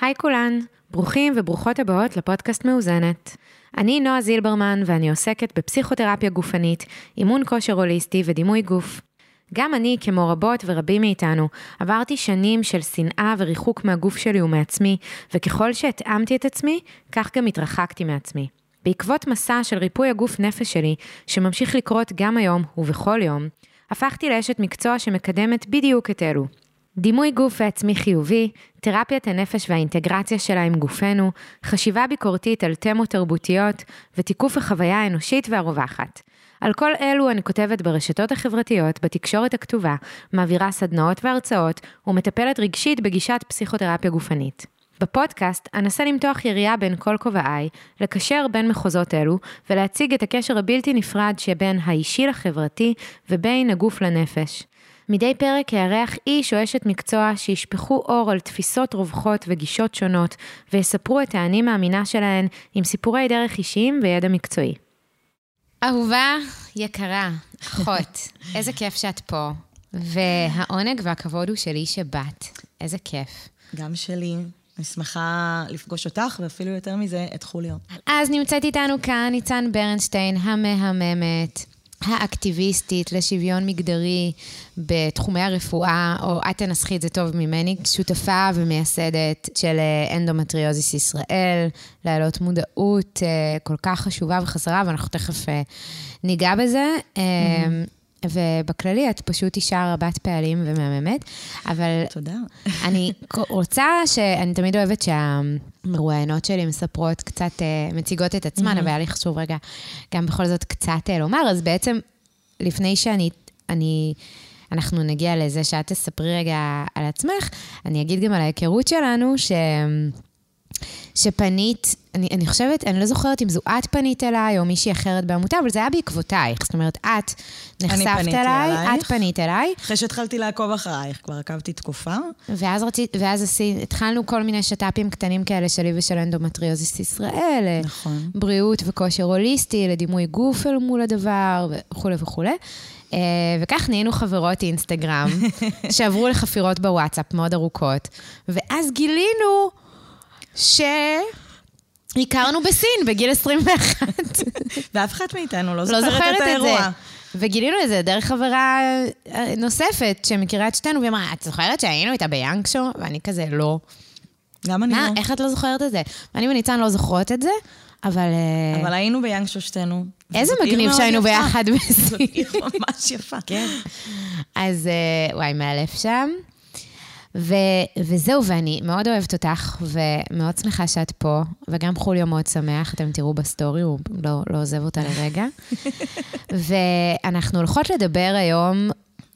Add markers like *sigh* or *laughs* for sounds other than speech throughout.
היי כולן, ברוכים וברוכות הבאות לפודקאסט מאוזנת. אני נועה זילברמן ואני עוסקת בפסיכותרפיה גופנית, אימון כושר הוליסטי ודימוי גוף. גם אני, כמו רבות ורבים מאיתנו, עברתי שנים של שנאה וריחוק מהגוף שלי ומעצמי, וככל שהתאמתי את עצמי, כך גם התרחקתי מעצמי. בעקבות מסע של ריפוי הגוף נפש שלי, שממשיך לקרות גם היום ובכל יום, הפכתי לאשת מקצוע שמקדמת בדיוק את אלו. דימוי גוף ועצמי חיובי, תרפיית הנפש והאינטגרציה שלה עם גופנו, חשיבה ביקורתית על תמות תרבותיות ותיקוף החוויה האנושית והרווחת. על כל אלו אני כותבת ברשתות החברתיות, בתקשורת הכתובה, מעבירה סדנאות והרצאות ומטפלת רגשית בגישת פסיכותרפיה גופנית. בפודקאסט אנסה למתוח יריעה בין כל כובעיי, לקשר בין מחוזות אלו, ולהציג את הקשר הבלתי נפרד שבין האישי לחברתי ובין הגוף לנפש. מדי פרק יארח איש או אשת מקצוע שישפכו אור על תפיסות רווחות וגישות שונות, ויספרו את האני מאמינה שלהן עם סיפורי דרך אישיים וידע מקצועי. אהובה, יקרה, אחות, *laughs* איזה כיף שאת פה. והעונג והכבוד הוא שלי שבאת. איזה כיף. גם שלי. אני שמחה לפגוש אותך, ואפילו יותר מזה, את חוליו. אז נמצאת איתנו כאן ניצן ברנשטיין, המהממת, האקטיביסטית לשוויון מגדרי בתחומי הרפואה, או את תנסחי את זה טוב ממני, שותפה ומייסדת של אה, אנדומטריוזיס ישראל, להעלות מודעות אה, כל כך חשובה וחסרה, ואנחנו תכף אה, ניגע בזה. Mm-hmm. ובכללי את פשוט אישה רבת פעלים ומהממת, אבל... תודה. אני רוצה ש... אני תמיד אוהבת שהמרואיינות שלי מספרות קצת, uh, מציגות את עצמן, אבל היה לי חשוב רגע גם בכל זאת קצת אה, לומר, אז בעצם לפני שאני... אני, אנחנו נגיע לזה שאת תספרי רגע על עצמך, אני אגיד גם על ההיכרות שלנו, ש... שפנית, אני, אני חושבת, אני לא זוכרת אם זו את פנית אליי או מישהי אחרת בעמותה, אבל זה היה בעקבותייך. זאת אומרת, את נחשפת אליי, עלייך. את פנית אליי. אחרי שהתחלתי לעקוב אחרייך, כבר עקבתי תקופה. ואז, רצית, ואז עשי, התחלנו כל מיני שת"פים קטנים כאלה שלי ושל אנדומטריוזיס ישראל. נכון. בריאות וכושר הוליסטי, לדימוי גוף אל מול הדבר וכולי וכולי. Uh, וכך נהיינו חברות אינסטגרם, *laughs* שעברו לחפירות בוואטסאפ מאוד ארוכות, ואז גילינו שהכרנו בסין בגיל 21. *laughs* ואף אחד מאיתנו לא זוכרת, לא זוכרת את האירוע. וגילינו את זה דרך חברה אה, נוספת שמכירה את שתינו, והיא אמרה, את זוכרת שהיינו איתה ביאנגשו? ואני כזה, לא. גם אני מה, לא. איך את לא זוכרת את זה? ואני וניצן לא זוכרות את זה, אבל... אה, אבל היינו ביאנגשו שתינו. איזה מגניב שהיינו ביחד *laughs* בסין. זאת עיר ממש יפה. *laughs* כן. אז אה, וואי, מאלף שם. ו, וזהו, ואני מאוד אוהבת אותך, ומאוד שמחה שאת פה, וגם חוליו מאוד שמח, אתם תראו בסטורי, הוא לא, לא עוזב אותה לרגע. *laughs* ואנחנו הולכות לדבר היום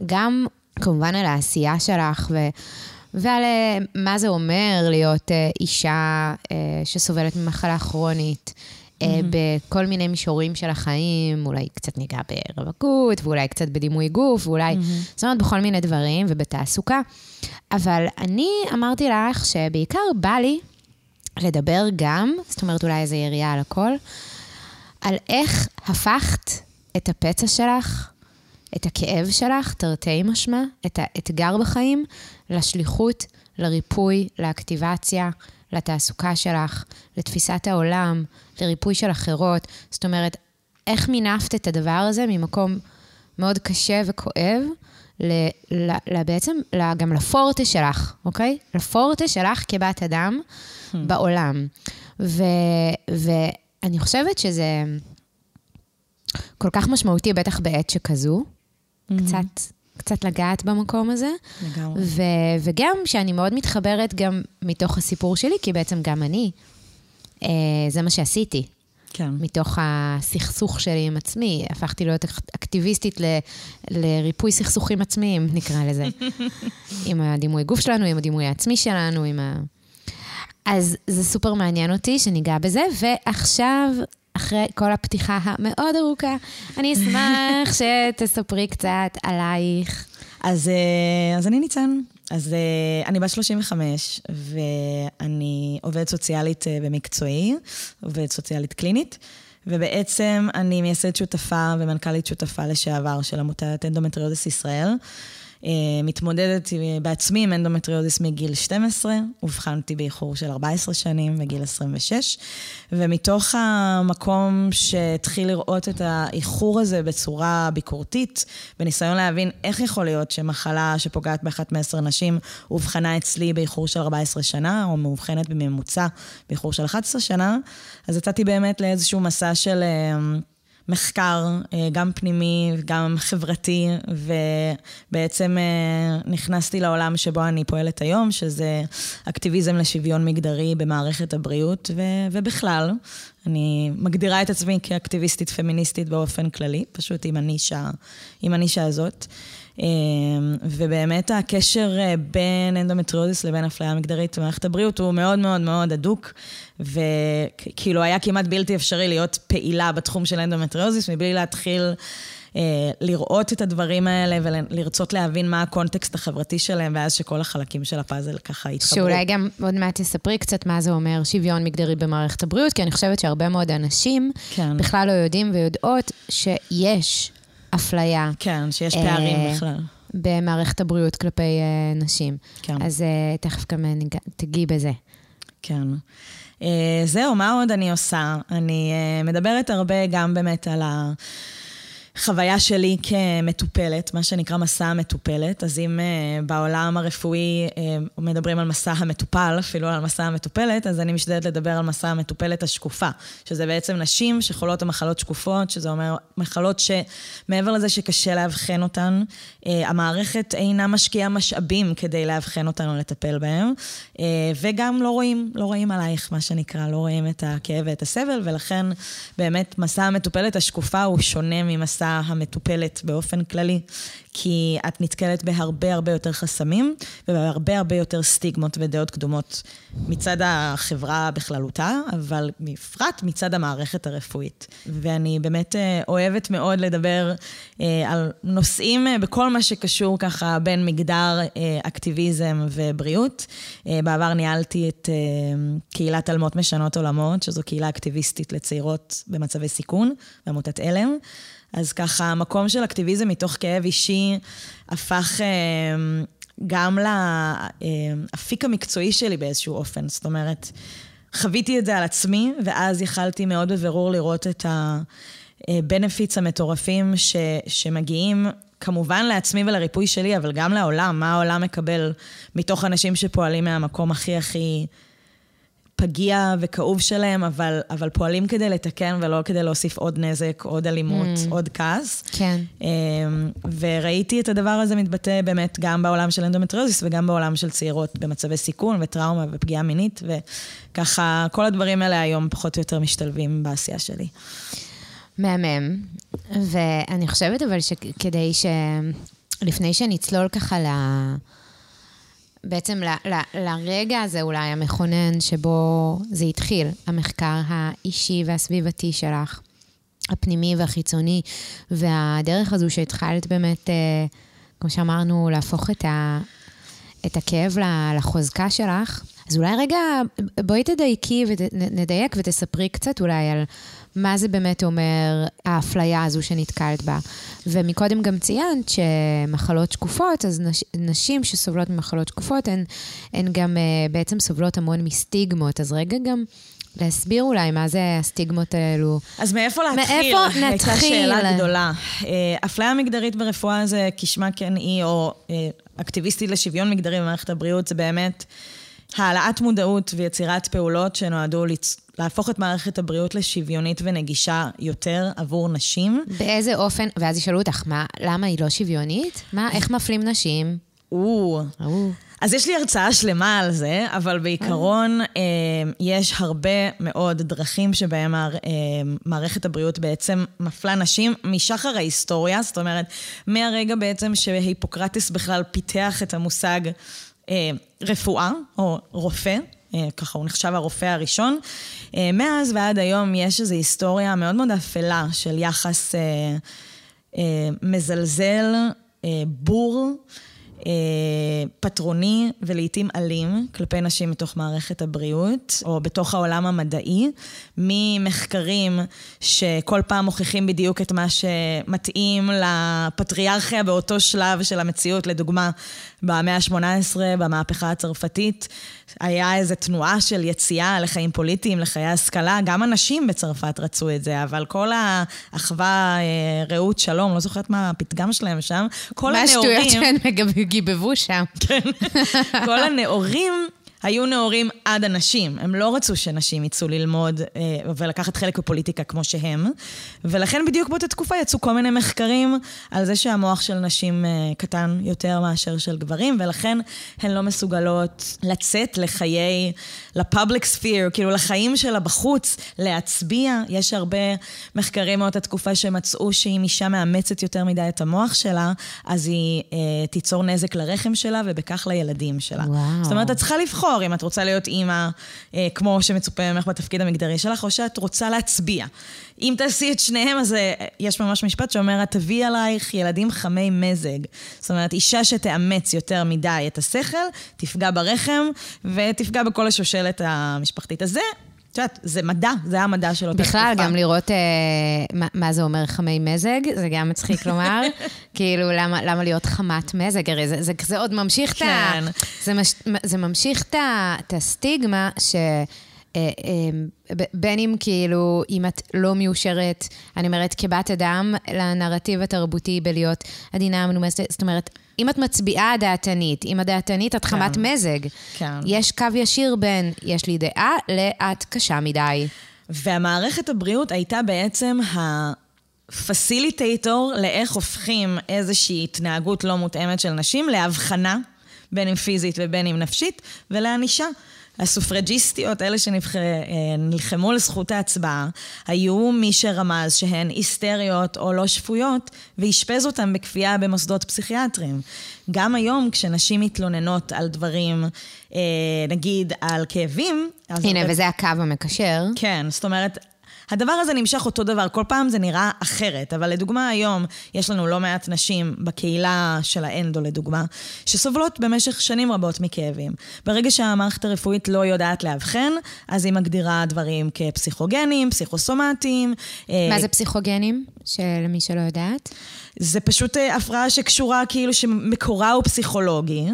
גם, כמובן, על העשייה שלך, ו... ועל אה, מה זה אומר להיות אה, אישה אה, שסובלת ממחלה כרונית. Mm-hmm. בכל מיני מישורים של החיים, אולי קצת ניגע ברווקות, ואולי קצת בדימוי גוף, ואולי, mm-hmm. זאת אומרת, בכל מיני דברים, ובתעסוקה. אבל אני אמרתי לך שבעיקר בא לי לדבר גם, זאת אומרת, אולי איזו יריעה על הכל, על איך הפכת את הפצע שלך, את הכאב שלך, תרתי משמע, את האתגר בחיים, לשליחות, לריפוי, לאקטיבציה, לתעסוקה שלך, לתפיסת העולם, לריפוי של אחרות. זאת אומרת, איך מינפת את הדבר הזה ממקום מאוד קשה וכואב, ל, ל, ל, בעצם ל, גם לפורטה שלך, אוקיי? לפורטה שלך כבת אדם hmm. בעולם. ו, ואני חושבת שזה כל כך משמעותי, בטח בעת שכזו, mm-hmm. קצת קצת לגעת במקום הזה. לגמרי. ו- וגם שאני מאוד מתחברת גם מתוך הסיפור שלי, כי בעצם גם אני, אה, זה מה שעשיתי. כן. מתוך הסכסוך שלי עם עצמי. הפכתי להיות אקטיביסטית ל- לריפוי סכסוכים עצמיים, נקרא לזה. *laughs* עם הדימוי גוף שלנו, עם הדימוי העצמי שלנו, עם ה... אז זה סופר מעניין אותי שניגע בזה, ועכשיו אחרי כל הפתיחה המאוד ארוכה, אני אשמח *laughs* שתספרי קצת עלייך. אז, אה, אז אני ניצן. אז אה, אני בת 35, ואני עובדת סוציאלית אה, במקצועי, עובדת סוציאלית קלינית, ובעצם אני מייסדת שותפה ומנכ"לית שותפה לשעבר של עמותת אנדומטריוזיס ישראל. מתמודדת בעצמי עם אנדומטריוזיס מגיל 12, אובחנתי באיחור של 14 שנים, בגיל 26, ומתוך המקום שהתחיל לראות את האיחור הזה בצורה ביקורתית, בניסיון להבין איך יכול להיות שמחלה שפוגעת באחת מעשר נשים אובחנה אצלי באיחור של 14 שנה, או מאובחנת בממוצע באיחור של 11 שנה, אז יצאתי באמת לאיזשהו מסע של... מחקר, אה, גם פנימי, גם חברתי, ובעצם אה, נכנסתי לעולם שבו אני פועלת היום, שזה אקטיביזם לשוויון מגדרי במערכת הבריאות, ו- ובכלל, אני מגדירה את עצמי כאקטיביסטית פמיניסטית באופן כללי, פשוט עם הנישה, עם הנישה הזאת. אמ, ובאמת הקשר אה, בין אנדומטריוזיס לבין אפליה מגדרית במערכת הבריאות הוא מאוד מאוד מאוד הדוק, וכאילו היה כמעט בלתי אפשרי להיות פעילה בתחום של אנדומטריוזיס מבלי להתחיל... אה, לראות את הדברים האלה ולרצות להבין מה הקונטקסט החברתי שלהם, ואז שכל החלקים של הפאזל ככה יתחברו. שאולי גם עוד מעט תספרי קצת מה זה אומר שוויון מגדרי במערכת הבריאות, כי אני חושבת שהרבה מאוד אנשים כן. בכלל לא יודעים ויודעות שיש אפליה. כן, שיש פערים אה, בכלל. במערכת הבריאות כלפי אה, נשים. כן. אז אה, תכף גם ניג... תגיעי בזה. כן. אה, זהו, מה עוד אני עושה? אני אה, מדברת הרבה גם באמת על ה... חוויה שלי כמטופלת, מה שנקרא מסע המטופלת. אז אם uh, בעולם הרפואי uh, מדברים על מסע המטופל, אפילו על מסע המטופלת, אז אני משתדלת לדבר על מסע המטופלת השקופה, שזה בעצם נשים שחולות במחלות שקופות, שזה אומר מחלות שמעבר לזה שקשה לאבחן אותן, uh, המערכת אינה משקיעה משאבים כדי לאבחן אותן או לטפל בהן, וגם לא רואים, לא רואים עלייך, מה שנקרא, לא רואים את הכאב ואת הסבל, ולכן באמת מסע המטופלת השקופה הוא שונה ממסע... התפיסה המטופלת באופן כללי, כי את נתקלת בהרבה הרבה יותר חסמים ובהרבה הרבה יותר סטיגמות ודעות קדומות מצד החברה בכללותה, אבל בפרט מצד המערכת הרפואית. ואני באמת אה, אוהבת מאוד לדבר אה, על נושאים אה, בכל מה שקשור ככה בין מגדר, אקטיביזם ובריאות. בעבר ניהלתי את קהילת אלמות משנות עולמות, שזו קהילה אקטיביסטית לצעירות במצבי סיכון, בעמותת עלם. אז ככה, המקום של אקטיביזם מתוך כאב אישי הפך אה, גם לאפיק המקצועי שלי באיזשהו אופן. זאת אומרת, חוויתי את זה על עצמי, ואז יכלתי מאוד בבירור לראות את ה-benefits המטורפים ש, שמגיעים כמובן לעצמי ולריפוי שלי, אבל גם לעולם, מה העולם מקבל מתוך אנשים שפועלים מהמקום הכי הכי פגיע וכאוב שלהם, אבל, אבל פועלים כדי לתקן ולא כדי להוסיף עוד נזק, עוד אלימות, mm. עוד כעס. כן. אמ, וראיתי את הדבר הזה מתבטא באמת גם בעולם של אנדומטריוזיס וגם בעולם של צעירות במצבי סיכון וטראומה ופגיעה מינית, וככה כל הדברים האלה היום פחות או יותר משתלבים בעשייה שלי. מהמם. ואני חושבת אבל שכדי ש... לפני שנצלול ככה ל... לה... בעצם ל, ל, לרגע הזה אולי המכונן שבו זה התחיל, המחקר האישי והסביבתי שלך, הפנימי והחיצוני, והדרך הזו שהתחלת באמת, אה, כמו שאמרנו, להפוך את, ה, את הכאב לחוזקה שלך. אז אולי רגע, בואי תדייקי ונדייק ותספרי קצת אולי על מה זה באמת אומר האפליה הזו שנתקלת בה. ומקודם גם ציינת שמחלות שקופות, אז נש, נשים שסובלות ממחלות שקופות, הן, הן גם uh, בעצם סובלות המון מסטיגמות. אז רגע גם... להסביר אולי מה זה הסטיגמות האלו. אז מאיפה להתחיל? מאיפה נתחיל? הייתה שאלה גדולה. אה, אפליה מגדרית ברפואה זה כשמה כן היא, או אה, אקטיביסטית לשוויון מגדרי במערכת הבריאות, זה באמת העלאת מודעות ויצירת פעולות שנועדו לצ... להפוך את מערכת הבריאות לשוויונית ונגישה יותר עבור נשים. באיזה אופן? ואז ישאלו אותך, מה, למה היא לא שוויונית? מה, איך מפלים נשים? או. אז יש לי הרצאה שלמה על זה, אבל בעיקרון אה, יש הרבה מאוד דרכים שבהם אה, מערכת הבריאות בעצם מפלה נשים משחר ההיסטוריה, זאת אומרת, מהרגע בעצם שהיפוקרטס בכלל פיתח את המושג אה, רפואה, או רופא, אה, ככה הוא נחשב הרופא הראשון. אה, מאז ועד היום יש איזו היסטוריה מאוד מאוד אפלה של יחס מזלזל, בור, אה, פטרוני ולעיתים אלים כלפי נשים בתוך מערכת הבריאות, או בתוך העולם המדעי, ממחקרים שכל פעם מוכיחים בדיוק את מה שמתאים לפטריארכיה באותו שלב של המציאות, לדוגמה, במאה ה-18, במהפכה הצרפתית, היה איזו תנועה של יציאה לחיים פוליטיים, לחיי השכלה. גם הנשים בצרפת רצו את זה, אבל כל האחווה, אה, רעות, שלום, לא זוכרת מה הפתגם שלהם שם, כל הנאורים... מה השטויות שהם גיבבו שם. כן. *laughs* כל הנאורים היו נאורים עד הנשים. הם לא רצו שנשים יצאו ללמוד אה, ולקחת חלק בפוליטיקה כמו שהם. ולכן בדיוק באותה תקופה יצאו כל מיני מחקרים על זה שהמוח של נשים אה, קטן יותר מאשר של גברים, ולכן הן לא מסוגלות לצאת לחיי, לפובליק ספיר, כאילו לחיים שלה בחוץ, להצביע. יש הרבה מחקרים מאותה תקופה שמצאו שאם אישה מאמצת יותר מדי את המוח שלה, אז היא אה, תיצור נזק לרחם שלה ובכך לילדים שלה. וואו. זאת אומרת, את צריכה לבחור. לבחור אם את רוצה להיות אימא אה, כמו שמצופה ממך בתפקיד המגדרי שלך, או שאת רוצה להצביע. אם תעשי את שניהם, אז אה, יש ממש משפט שאומר, את תביאי עלייך ילדים חמי מזג. זאת אומרת, אישה שתאמץ יותר מדי את השכל, תפגע ברחם ותפגע בכל השושלת המשפחתית. אז זה את יודעת, זה מדע, זה המדע של אותה תקופה. בכלל, גם לראות אה, מה, מה זה אומר חמי מזג, זה גם מצחיק לומר. *laughs* כאילו, למה, למה להיות חמת מזג? הרי זה, זה, זה עוד ממשיך כן. את ה... זה, מש, זה ממשיך את הסטיגמה ש... אה, אה, בין אם כאילו, אם את לא מיושרת, אני אומרת, כבת אדם, לנרטיב התרבותי בלהיות עדינה מנומסת, זאת אומרת, אם את מצביעה דעתנית, אם הדעתנית את חמת כן. מזג, כן. יש קו ישיר בין יש לי דעה לאת קשה מדי. והמערכת הבריאות הייתה בעצם ה... פסיליטייטור לאיך הופכים איזושהי התנהגות לא מותאמת של נשים להבחנה, בין אם פיזית ובין אם נפשית, ולענישה. הסופרג'יסטיות, אלה שנלחמו על זכות ההצבעה, היו מי שרמז שהן היסטריות או לא שפויות, ואשפז אותן בכפייה במוסדות פסיכיאטריים. גם היום, כשנשים מתלוננות על דברים, אה, נגיד על כאבים... הנה, הרבה... וזה הקו המקשר. כן, זאת אומרת, הדבר הזה נמשך אותו דבר, כל פעם זה נראה אחרת, אבל לדוגמה היום, יש לנו לא מעט נשים בקהילה של האנדו, לדוגמה, שסובלות במשך שנים רבות מכאבים. ברגע שהמערכת הרפואית לא יודעת לאבחן, אז היא מגדירה דברים כפסיכוגנים, פסיכוסומטיים. אה, מה זה פסיכוגנים? שלמי שלא יודעת? זה פשוט אה, הפרעה שקשורה, כאילו שמקורה הוא פסיכולוגי.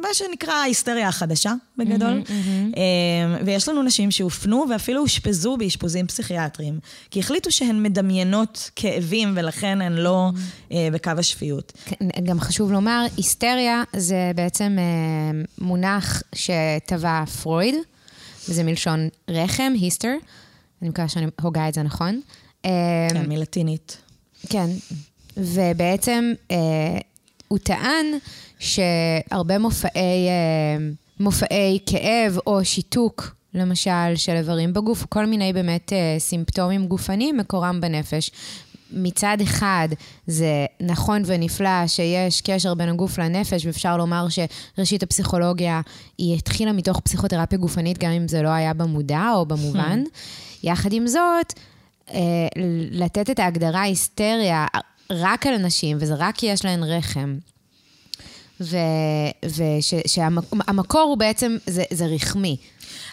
אה, מה שנקרא ההיסטריה החדשה, בגדול. Mm-hmm, mm-hmm. ויש לנו נשים שהופנו ואפילו אושפזו באשפוזים פסיכיאטריים, כי החליטו שהן מדמיינות כאבים ולכן הן לא mm-hmm. בקו השפיות. כן, גם חשוב לומר, היסטריה זה בעצם אה, מונח שטבע פרויד, וזה מלשון רחם, היסטר. אני מקווה שאני הוגה את זה נכון. כן, מלטינית. כן, ובעצם הוא טען שהרבה מופעי, אה, מופעי כאב או שיתוק, למשל, של איברים בגוף, כל מיני באמת אה, סימפטומים גופניים, מקורם בנפש. מצד אחד, זה נכון ונפלא שיש קשר בין הגוף לנפש, ואפשר לומר שראשית הפסיכולוגיה, היא התחילה מתוך פסיכותרפיה גופנית, גם אם זה לא היה במודע או במובן. יחד עם זאת, אה, לתת את ההגדרה היסטריה רק על נשים, וזה רק כי יש להן רחם, ושהמקור הוא בעצם, זה, זה רחמי.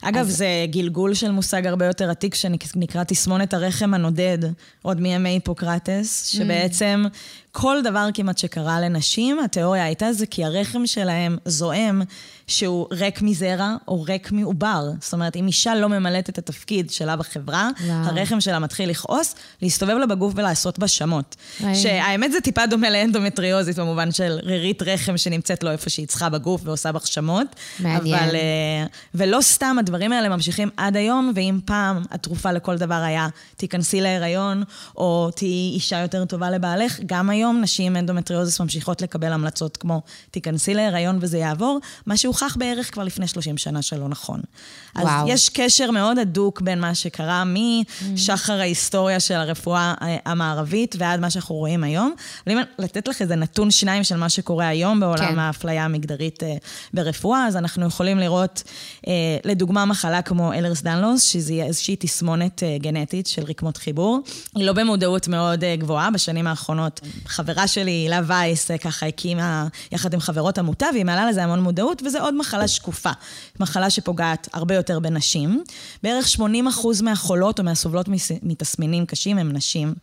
אגב, אז... זה גלגול של מושג הרבה יותר עתיק שנקרא תסמונת הרחם הנודד, עוד מימי היפוקרטס, שבעצם כל דבר כמעט שקרה לנשים, התיאוריה הייתה זה כי הרחם שלהם זועם שהוא ריק מזרע או ריק מעובר. זאת אומרת, אם אישה לא ממלאת את התפקיד שלה בחברה, וואו. הרחם שלה מתחיל לכעוס, להסתובב לה בגוף ולעשות בה שמות. שהאמת זה טיפה דומה לאנדומטריוזיס במובן של רירית רחם שנמצאת לא איפה שהיא צריכה בגוף ועושה בך שמות. מעניין. אבל, אה, ולא סתם הדברים האלה ממשיכים עד היום, ואם פעם התרופה לכל דבר היה, תיכנסי להיריון, או תהיי אישה יותר טובה לבעלך, גם היום נשים אנדומטריוזיס ממשיכות לקבל המלצות כמו, תיכנסי להיריון וזה יעבור, מה שהוכח בערך כבר לפני 30 שנה שלא נכון. אז וואו. יש קשר מאוד הדוק בין מה שקרה משחר ההיסטוריה של הרפואה המערבית ועד מה שאנחנו רואים היום. אבל אם לתת לך איזה נתון שניים של מה שקורה היום בעולם כן. האפליה המגדרית אה, ברפואה, אז אנחנו יכולים לראות, אה, לדוגמה, מחלה כמו אלרס דנלוס, שזו איזושהי תסמונת אה, גנטית של רקמות חיבור. היא לא במודעות מאוד גבוהה בשנים האחרונות. חברה שלי, הילה וייס, ככה הקימה יחד עם חברות עמותה, והיא מעלה לזה המון מודעות, וזו עוד מחלה שקופה. מחלה שפוגעת הרבה יותר בנשים. בערך 80 אחוז מהחולות או מהסובלות מתסמינים קשים הם נשים.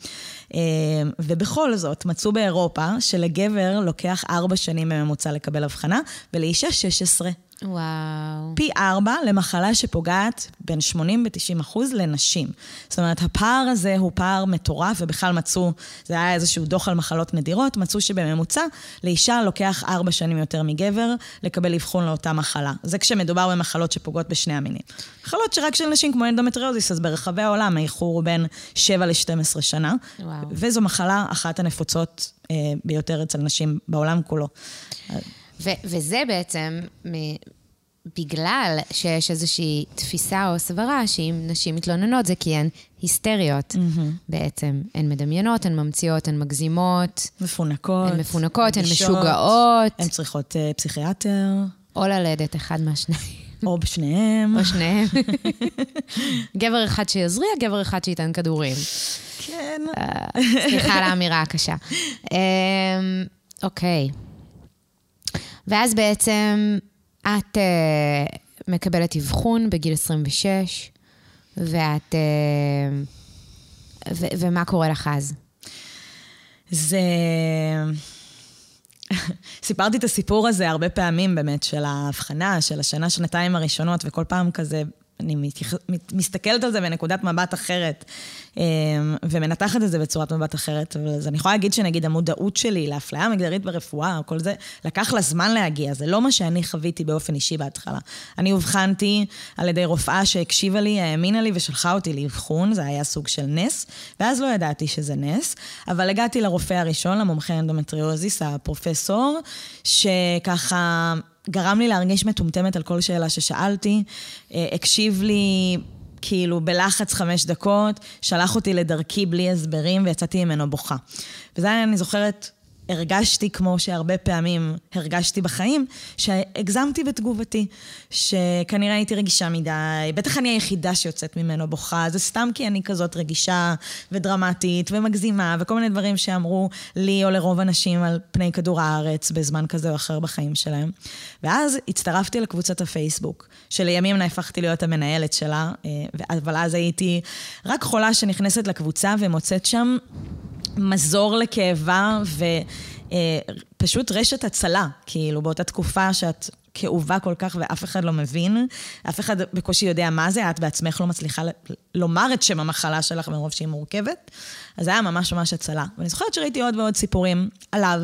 ובכל זאת, מצאו באירופה שלגבר לוקח ארבע שנים בממוצע לקבל הבחנה, ולאישה 16. וואו. פי ארבע למחלה שפוגעת בין 80 ו-90 אחוז לנשים. זאת אומרת, הפער הזה הוא פער מטורף, ובכלל מצאו, זה היה איזשהו דוח על מחלות נדירות, מצאו שבממוצע לאישה לוקח ארבע שנים יותר מגבר לקבל אבחון לאותה מחלה. זה כשמדובר במחלות שפוגעות בשני המינים. מחלות שרק של נשים כמו אנדומטריוזיס, אז ברחבי העולם האיחור הוא בין 7 ל-12 שנה. וואו. וזו מחלה אחת הנפוצות אה, ביותר אצל נשים בעולם כולו. ו- וזה בעצם בגלל שיש איזושהי תפיסה או סברה שאם נשים מתלוננות זה כי הן היסטריות mm-hmm. בעצם. הן מדמיינות, הן ממציאות, הן מגזימות. מפונקות. הן מפונקות, הן משוגעות. הן צריכות uh, פסיכיאטר. או ללדת אחד מהשניים. או בשניהם. או שניהם. גבר אחד שיזריע, גבר אחד שייתן כדורים. כן. Uh, סליחה על האמירה הקשה. Um, אוקיי. ואז בעצם את uh, מקבלת אבחון בגיל 26, ואת... ו- ומה קורה לך אז? זה... *laughs* סיפרתי את הסיפור הזה הרבה פעמים באמת, של ההבחנה, של השנה, שנתיים הראשונות, וכל פעם כזה אני מתייח... מסתכלת על זה בנקודת מבט אחרת, אמ, ומנתחת את זה בצורת מבט אחרת. אז אני יכולה להגיד שנגיד המודעות שלי לאפליה מגדרית ברפואה, כל זה, לקח לה זמן להגיע. זה לא מה שאני חוויתי באופן אישי בהתחלה. אני אובחנתי על ידי רופאה שהקשיבה לי, האמינה לי ושלחה אותי לאבחון, זה היה סוג של נס, ואז לא ידעתי שזה נס, אבל הגעתי לרופא הראשון, למומחה אנדומטריוזיס, הפרופסור, שככה... גרם לי להרגיש מטומטמת על כל שאלה ששאלתי, אה, הקשיב לי כאילו בלחץ חמש דקות, שלח אותי לדרכי בלי הסברים ויצאתי ממנו בוכה. וזה אני זוכרת, הרגשתי כמו שהרבה פעמים הרגשתי בחיים, שהגזמתי בתגובתי, שכנראה הייתי רגישה מדי, בטח אני היחידה שיוצאת ממנו בוכה, זה סתם כי אני כזאת רגישה ודרמטית ומגזימה, וכל מיני דברים שאמרו לי או לרוב הנשים על פני כדור הארץ בזמן כזה או אחר בחיים שלהם. ואז הצטרפתי לקבוצת הפייסבוק, שלימים נהפכתי להיות המנהלת שלה, אה, אבל אז הייתי רק חולה שנכנסת לקבוצה ומוצאת שם מזור לכאבה ופשוט אה, רשת הצלה, כאילו, באותה תקופה שאת כאובה כל כך ואף אחד לא מבין, אף אחד בקושי יודע מה זה, את בעצמך לא מצליחה לומר את שם המחלה שלך מרוב שהיא מורכבת. אז זה היה ממש ממש הצלה. ואני זוכרת שראיתי עוד ועוד סיפורים עליו,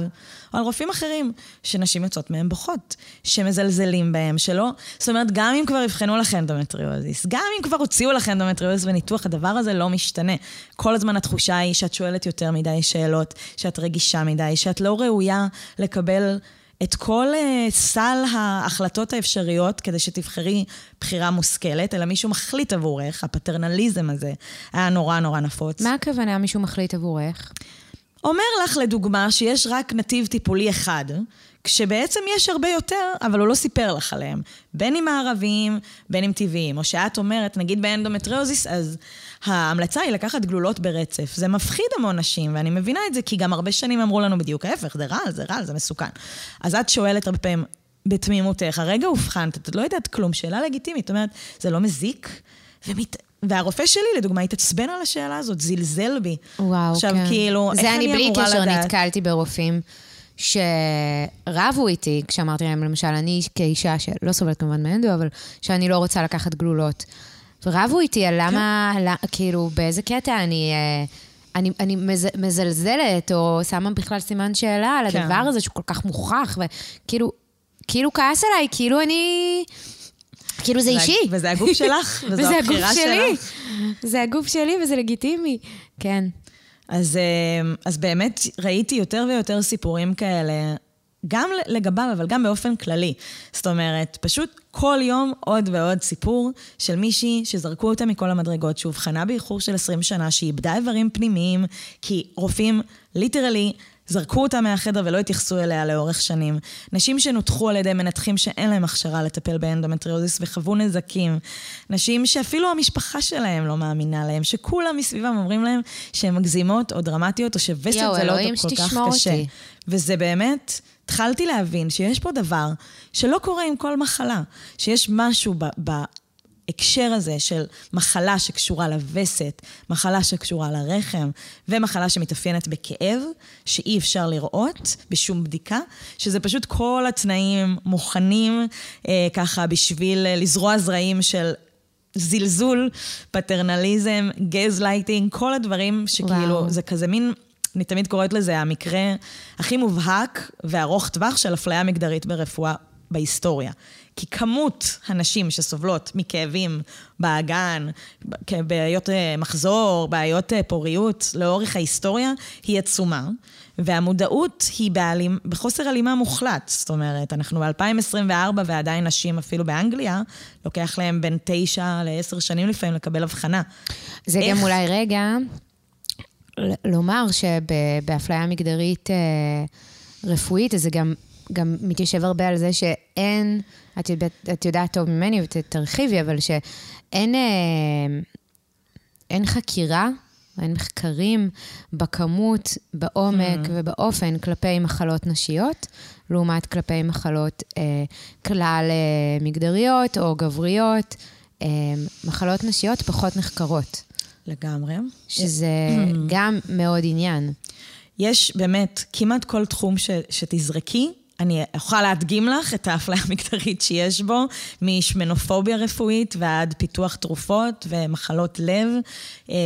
או על רופאים אחרים, שנשים יוצאות מהם בוכות, שמזלזלים בהם, שלא... זאת אומרת, גם אם כבר אבחנו לך אנדומטריוזיס, גם אם כבר הוציאו לך אנדומטריוזיס בניתוח, הדבר הזה לא משתנה. כל הזמן התחושה היא שאת שואלת יותר מדי שאלות, שאת רגישה מדי, שאת לא ראויה לקבל... את כל אה, סל ההחלטות האפשריות כדי שתבחרי בחירה מושכלת, אלא מישהו מחליט עבורך, הפטרנליזם הזה היה נורא נורא נפוץ. מה הכוונה מישהו מחליט עבורך? אומר לך, לדוגמה, שיש רק נתיב טיפולי אחד, כשבעצם יש הרבה יותר, אבל הוא לא סיפר לך עליהם. בין אם הערבים, בין אם טבעיים. או שאת אומרת, נגיד באנדומטריוזיס, אז ההמלצה היא לקחת גלולות ברצף. זה מפחיד המון נשים, ואני מבינה את זה, כי גם הרבה שנים אמרו לנו בדיוק ההפך, זה רעל, זה רעל, זה מסוכן. אז את שואלת הרבה פעמים, בתמימותך, הרגע אובחנת, את לא יודעת כלום, שאלה לגיטימית. זאת אומרת, זה לא מזיק? ומת... והרופא שלי, לדוגמה, התעצבן על השאלה הזאת, זלזל בי. וואו, עכשיו, כן. עכשיו, כאילו, איך אני אמורה לדעת? זה אני בלי קשר נתקלתי ברופאים שרבו איתי, כשאמרתי להם, למשל, אני כאישה שלא סובלת כמובן מאנדו, אבל שאני לא רוצה לקחת גלולות. ורבו איתי על למה, כן. כאילו, באיזה קטע אני... אה, אני, אני מז, מזלזלת, או שמה בכלל סימן שאלה על כן. הדבר הזה שהוא כל כך מוכח, וכאילו, כאילו כעס עליי, כאילו אני... כאילו זה, אישי. וזה הגוף שלך, וזו הבחירה שלך. זה הגוף שלי וזה לגיטימי, כן. אז, אה, אז באמת ראיתי יותר ויותר סיפורים כאלה, גם לגביו, אבל גם באופן כללי. זאת אומרת, פשוט כל יום עוד ועוד סיפור של מישהי שזרקו אותה מכל המדרגות, שאובחנה באיחור של 20 שנה, שאיבדה איברים פנימיים, כי רופאים ליטרלי זרקו אותה מהחדר ולא התייחסו אליה לאורך שנים. נשים שנותחו על ידי מנתחים שאין להם הכשרה לטפל באנדומטריוזיס וחוו נזקים. נשים שאפילו המשפחה שלהם לא מאמינה להם, שכולם מסביבם אומרים להם שהן מגזימות או דרמטיות, או שווסת זה לא כל כך קשה. אותי. וזה באמת, התחלתי להבין שיש פה דבר שלא קורה עם כל מחלה, שיש משהו ב... ב ההקשר הזה של מחלה שקשורה לווסת, מחלה שקשורה לרחם, ומחלה שמתאפיינת בכאב, שאי אפשר לראות בשום בדיקה, שזה פשוט כל התנאים מוכנים אה, ככה בשביל לזרוע זרעים של זלזול, פטרנליזם, גז לייטינג, כל הדברים שכאילו, וואו. זה כזה מין... אני תמיד קוראת לזה המקרה הכי מובהק וארוך טווח של אפליה מגדרית ברפואה בהיסטוריה. כי כמות הנשים שסובלות מכאבים באגן, בעיות אה, מחזור, בעיות אה, פוריות, לאורך ההיסטוריה, היא עצומה. והמודעות היא בעלים, בחוסר הלימה מוחלט. זאת אומרת, אנחנו ב-2024 ועדיין נשים, אפילו באנגליה, לוקח להם בין תשע לעשר שנים לפעמים לקבל הבחנה. זה איך... גם אולי רגע לומר שבאפליה מגדרית אה, רפואית, זה גם גם מתיישב הרבה על זה שאין, את יודעת, את יודעת טוב ממני ותרחיבי, אבל שאין אה, אין חקירה, אין מחקרים בכמות, בעומק mm. ובאופן כלפי מחלות נשיות, לעומת כלפי מחלות אה, כלל אה, מגדריות או גבריות. אה, מחלות נשיות פחות נחקרות. לגמרי. שזה mm. גם מאוד עניין. יש באמת, כמעט כל תחום ש, שתזרקי, אני אוכל להדגים לך את האפליה המגדרית שיש בו, משמנופוביה רפואית ועד פיתוח תרופות ומחלות לב, אה,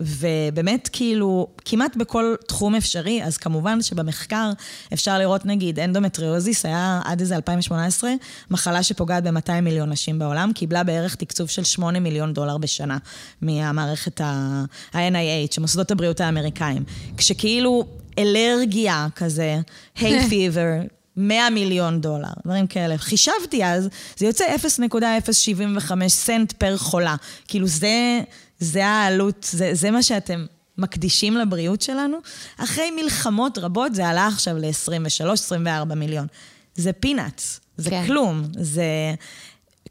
ובאמת כאילו, כמעט בכל תחום אפשרי, אז כמובן שבמחקר אפשר לראות נגיד אנדומטריוזיס, היה עד איזה 2018, מחלה שפוגעת ב-200 מיליון נשים בעולם, קיבלה בערך תקצוב של 8 מיליון דולר בשנה מהמערכת ה-NIH, מוסדות הבריאות האמריקאים. כשכאילו... אלרגיה כזה, היי פיבר, *laughs* 100 מיליון דולר, דברים כאלה. חישבתי אז, זה יוצא 0.075 סנט פר חולה. כאילו זה, זה העלות, זה, זה מה שאתם מקדישים לבריאות שלנו. אחרי מלחמות רבות זה עלה עכשיו ל-23-24 מיליון. זה פינאץ, זה כן. כלום. זה...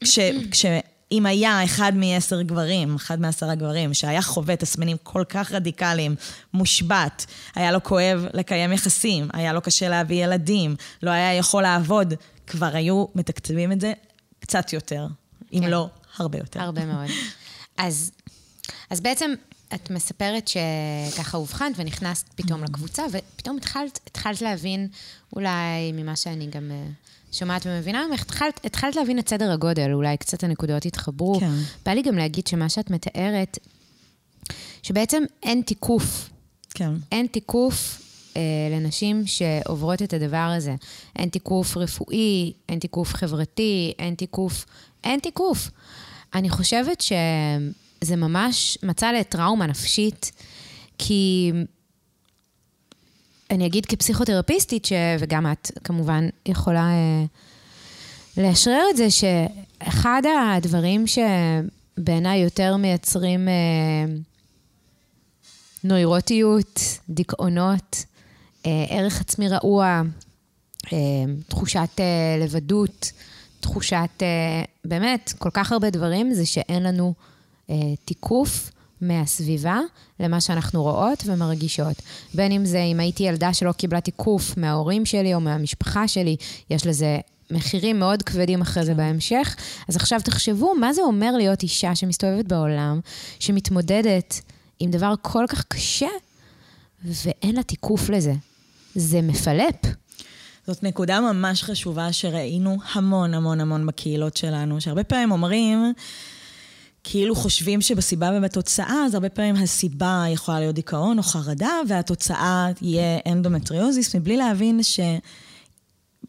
כש, כש, אם היה אחד מעשר גברים, אחד מעשרה גברים, שהיה חווה תסמינים כל כך רדיקליים, מושבת, היה לו כואב לקיים יחסים, היה לו קשה להביא ילדים, לא היה יכול לעבוד, כבר היו מתקצבים את זה קצת יותר, אם כן. לא הרבה יותר. הרבה מאוד. *laughs* אז, אז בעצם את מספרת שככה אובחנת ונכנסת פתאום לקבוצה, ופתאום התחלת, התחלת להבין, אולי ממה שאני גם אה, שומעת ומבינה ממך, התחלת, התחלת להבין את סדר הגודל, אולי קצת הנקודות התחברו. כן. בא לי גם להגיד שמה שאת מתארת, שבעצם אין תיקוף. כן. אין תיקוף אה, לנשים שעוברות את הדבר הזה. אין תיקוף רפואי, אין תיקוף חברתי, אין תיקוף... אין תיקוף. אני חושבת שזה ממש מצא לטראומה נפשית, כי אני אגיד כפסיכותרפיסטית, ש... וגם את כמובן יכולה אה, לאשרר את זה, שאחד הדברים שבעיניי יותר מייצרים אה, נוירוטיות, דיכאונות, אה, ערך עצמי רעוע, אה, תחושת אה, לבדות, תחושת, אה, באמת, כל כך הרבה דברים, זה שאין לנו תיקוף מהסביבה למה שאנחנו רואות ומרגישות. בין אם זה, אם הייתי ילדה שלא קיבלה תיקוף מההורים שלי או מהמשפחה שלי, יש לזה מחירים מאוד כבדים אחרי זה כן. בהמשך. אז עכשיו תחשבו, מה זה אומר להיות אישה שמסתובבת בעולם, שמתמודדת עם דבר כל כך קשה, ואין לה תיקוף לזה. זה מפלפ. זאת נקודה ממש חשובה שראינו המון המון המון בקהילות שלנו, שהרבה פעמים אומרים, כאילו חושבים שבסיבה ובתוצאה, אז הרבה פעמים הסיבה יכולה להיות דיכאון או חרדה, והתוצאה יהיה אנדומטריוזיס, מבלי להבין ש...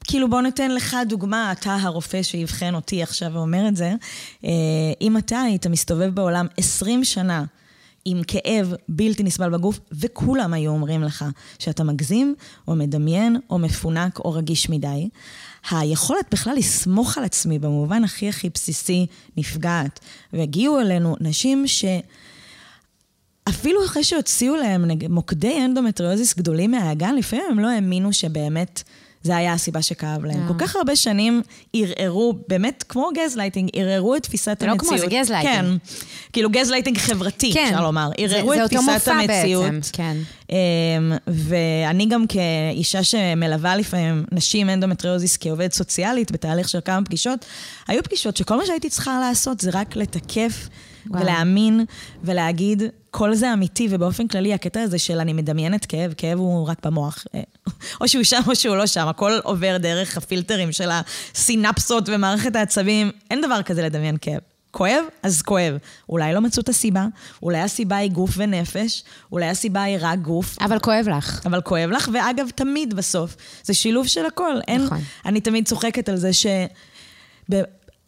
כאילו בוא ניתן לך דוגמה, אתה הרופא שיבחן אותי עכשיו ואומר את זה. אה, אם אתה היית מסתובב בעולם 20 שנה עם כאב בלתי נסבל בגוף, וכולם היו אומרים לך שאתה מגזים, או מדמיין, או מפונק, או רגיש מדי, היכולת בכלל לסמוך על עצמי במובן הכי הכי בסיסי נפגעת. והגיעו אלינו נשים ש... אפילו אחרי שהוציאו להם. מוקדי אנדומטריוזיס גדולים מהאגן, לפעמים הם לא האמינו שבאמת זה היה הסיבה שכאב להם. אה. כל כך הרבה שנים ערערו, באמת כמו גזלייטינג, ערערו את תפיסת זה לא המציאות. כמו, זה גזלייטינג. כן. כאילו גזלייטינג חברתי, כן. אפשר לומר. ערערו זה את תפיסת המציאות. כן. אמ, ואני גם כאישה שמלווה לפעמים נשים אנדומטריוזיס כעובדת סוציאלית בתהליך של כמה פגישות, היו פגישות שכל מה שהייתי צריכה לעשות זה רק לתקף וואו. ולהאמין ולהגיד, כל זה אמיתי, ובאופן כללי הקטע הזה של אני מדמיינת כאב, כאב הוא רק במוח. אה, *laughs* או שהוא שם או שהוא לא שם, הכל עובר דרך הפילטרים של הסינפסות ומערכת העצבים, אין דבר כזה לדמיין כאב. כואב? אז כואב. אולי לא מצאו את הסיבה, אולי הסיבה היא גוף ונפש, אולי הסיבה היא רק גוף, אבל כואב לך. אבל כואב לך, ואגב, תמיד בסוף, זה שילוב של הכל. אין, נכון. אני תמיד צוחקת על זה ש...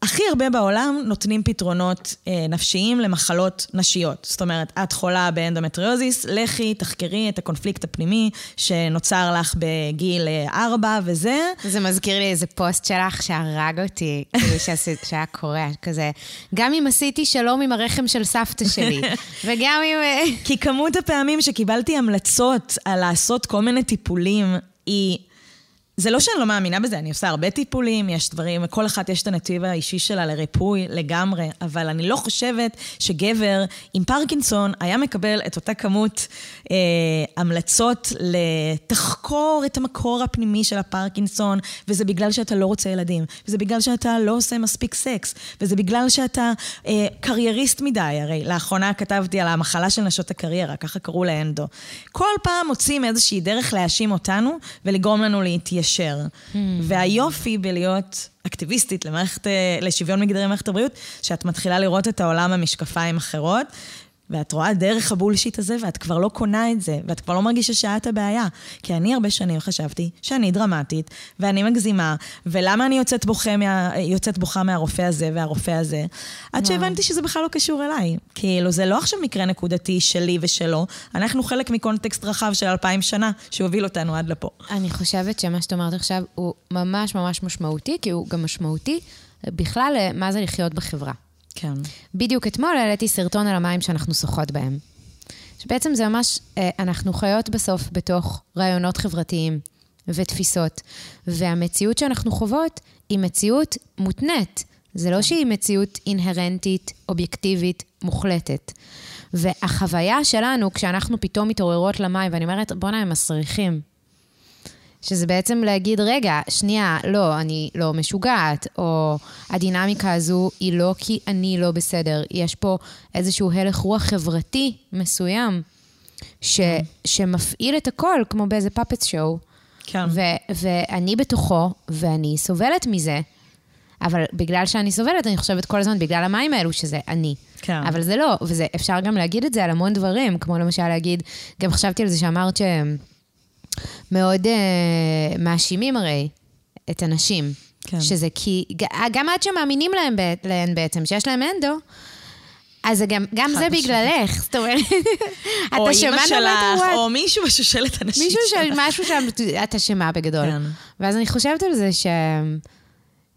הכי הרבה בעולם נותנים פתרונות אה, נפשיים למחלות נשיות. זאת אומרת, את חולה באנדומטריוזיס, לכי, תחקרי את הקונפליקט הפנימי שנוצר לך בגיל אה, וזה. זה מזכיר לי איזה פוסט שלך שהרג אותי, *laughs* כאילו שעשית- שהיה קורע, כזה. גם אם עשיתי שלום עם הרחם של סבתא שלי, *laughs* וגם אם... אה, כי כמות הפעמים שקיבלתי המלצות על לעשות כל מיני טיפולים, היא... זה לא שאני לא מאמינה בזה, אני עושה הרבה טיפולים, יש דברים, כל אחת יש את הנתיב האישי שלה לריפוי לגמרי, אבל אני לא חושבת שגבר עם פרקינסון היה מקבל את אותה כמות אה, המלצות לתחקור את המקור הפנימי של הפרקינסון, וזה בגלל שאתה לא רוצה ילדים, וזה בגלל שאתה לא עושה מספיק סקס, וזה בגלל שאתה אה, קרייריסט מדי, הרי לאחרונה כתבתי על המחלה של נשות הקריירה, ככה קראו לאנדו. כל פעם מוצאים איזושהי דרך להאשים אותנו ולגרום לנו להתיישר. והיופי בלהיות אקטיביסטית למערכת, אה, לשוויון מגדרי במערכת הבריאות, שאת מתחילה לראות את העולם במשקפיים אחרות. ואת רואה דרך הבולשיט הזה, ואת כבר לא קונה את זה, ואת כבר לא מרגישה שאת הבעיה. כי אני הרבה שנים חשבתי שאני דרמטית, ואני מגזימה, ולמה אני יוצאת בוכה, מה, יוצאת בוכה מהרופא הזה והרופא הזה, עד שהבנתי שזה בכלל לא קשור אליי. כאילו, זה לא עכשיו מקרה נקודתי שלי ושלו, אנחנו חלק מקונטקסט רחב של אלפיים שנה, שהוביל אותנו עד לפה. אני חושבת שמה שאת אומרת עכשיו הוא ממש ממש משמעותי, כי הוא גם משמעותי בכלל אה, מה זה לחיות בחברה. כן. בדיוק אתמול העליתי סרטון על המים שאנחנו שוחות בהם. שבעצם זה ממש, אה, אנחנו חיות בסוף בתוך רעיונות חברתיים ותפיסות, והמציאות שאנחנו חוות היא מציאות מותנית. זה לא שהיא מציאות אינהרנטית, אובייקטיבית, מוחלטת. והחוויה שלנו, כשאנחנו פתאום מתעוררות למים, ואני אומרת, בואנה, הם מסריחים. שזה בעצם להגיד, רגע, שנייה, לא, אני לא משוגעת, או הדינמיקה הזו היא לא כי אני לא בסדר. יש פה איזשהו הלך רוח חברתי מסוים, ש, שמפעיל את הכל, כמו באיזה פאפט שואו. כן. ו- ואני בתוכו, ואני סובלת מזה, אבל בגלל שאני סובלת, אני חושבת כל הזמן, בגלל המים האלו, שזה אני. כן. אבל זה לא, ואפשר גם להגיד את זה על המון דברים, כמו למשל להגיד, גם חשבתי על זה שאמרת שהם מאוד uh, מאשימים הרי את הנשים. כן. שזה כי, ג- גם עד שמאמינים להם, להן בעצם, שיש להם אנדו, אז גם, גם זה. בגללך, זאת אומרת, *laughs* או אתה אימא שמה שלך, נולד או מישהו בשושלת הנשים מישהו שלך. של משהו שם, את אשמה בגדול. כן. ואז אני חושבת על זה ש...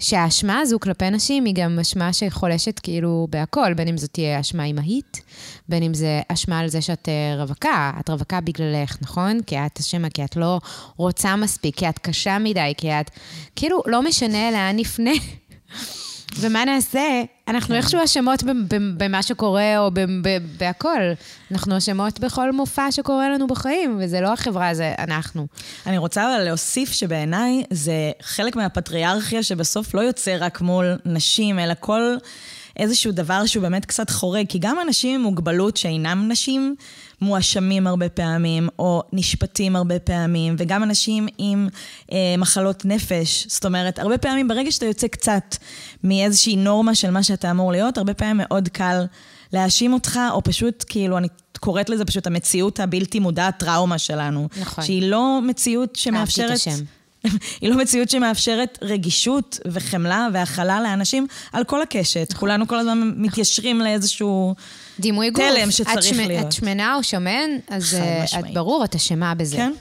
שהאשמה הזו כלפי נשים היא גם אשמה שחולשת כאילו בהכל, בין אם זאת תהיה אשמה אימהית, בין אם זה אשמה על זה שאת אה, רווקה, את רווקה בגללך, נכון? כי את אשמה, כי את לא רוצה מספיק, כי את קשה מדי, כי את... כאילו, לא משנה לאן נפנה. ומה נעשה? אנחנו איכשהו אשמות במה שקורה או ב- ב- בהכל. אנחנו אשמות בכל מופע שקורה לנו בחיים, וזה לא החברה, זה אנחנו. אני רוצה אבל להוסיף שבעיניי זה חלק מהפטריארכיה שבסוף לא יוצא רק מול נשים, אלא כל איזשהו דבר שהוא באמת קצת חורג, כי גם אנשים עם מוגבלות שאינם נשים מואשמים הרבה פעמים, או נשפטים הרבה פעמים, וגם אנשים עם אה, מחלות נפש. זאת אומרת, הרבה פעמים ברגע שאתה יוצא קצת מאיזושהי נורמה של מה שאתה אמור להיות, הרבה פעמים מאוד קל להאשים אותך, או פשוט, כאילו, אני קוראת לזה פשוט המציאות הבלתי מודעת, טראומה שלנו. נכון. שהיא לא מציאות שמאפשרת... אהבתי את השם. היא לא מציאות שמאפשרת רגישות וחמלה והכלה לאנשים על כל הקשת. נכון. כולנו כל הזמן מתיישרים לאיזשהו... דימוי גוף. תלם את שצריך שמ- להיות. את שמנה או שמן, אז אה, את. ברור, את אשמה בזה. כן?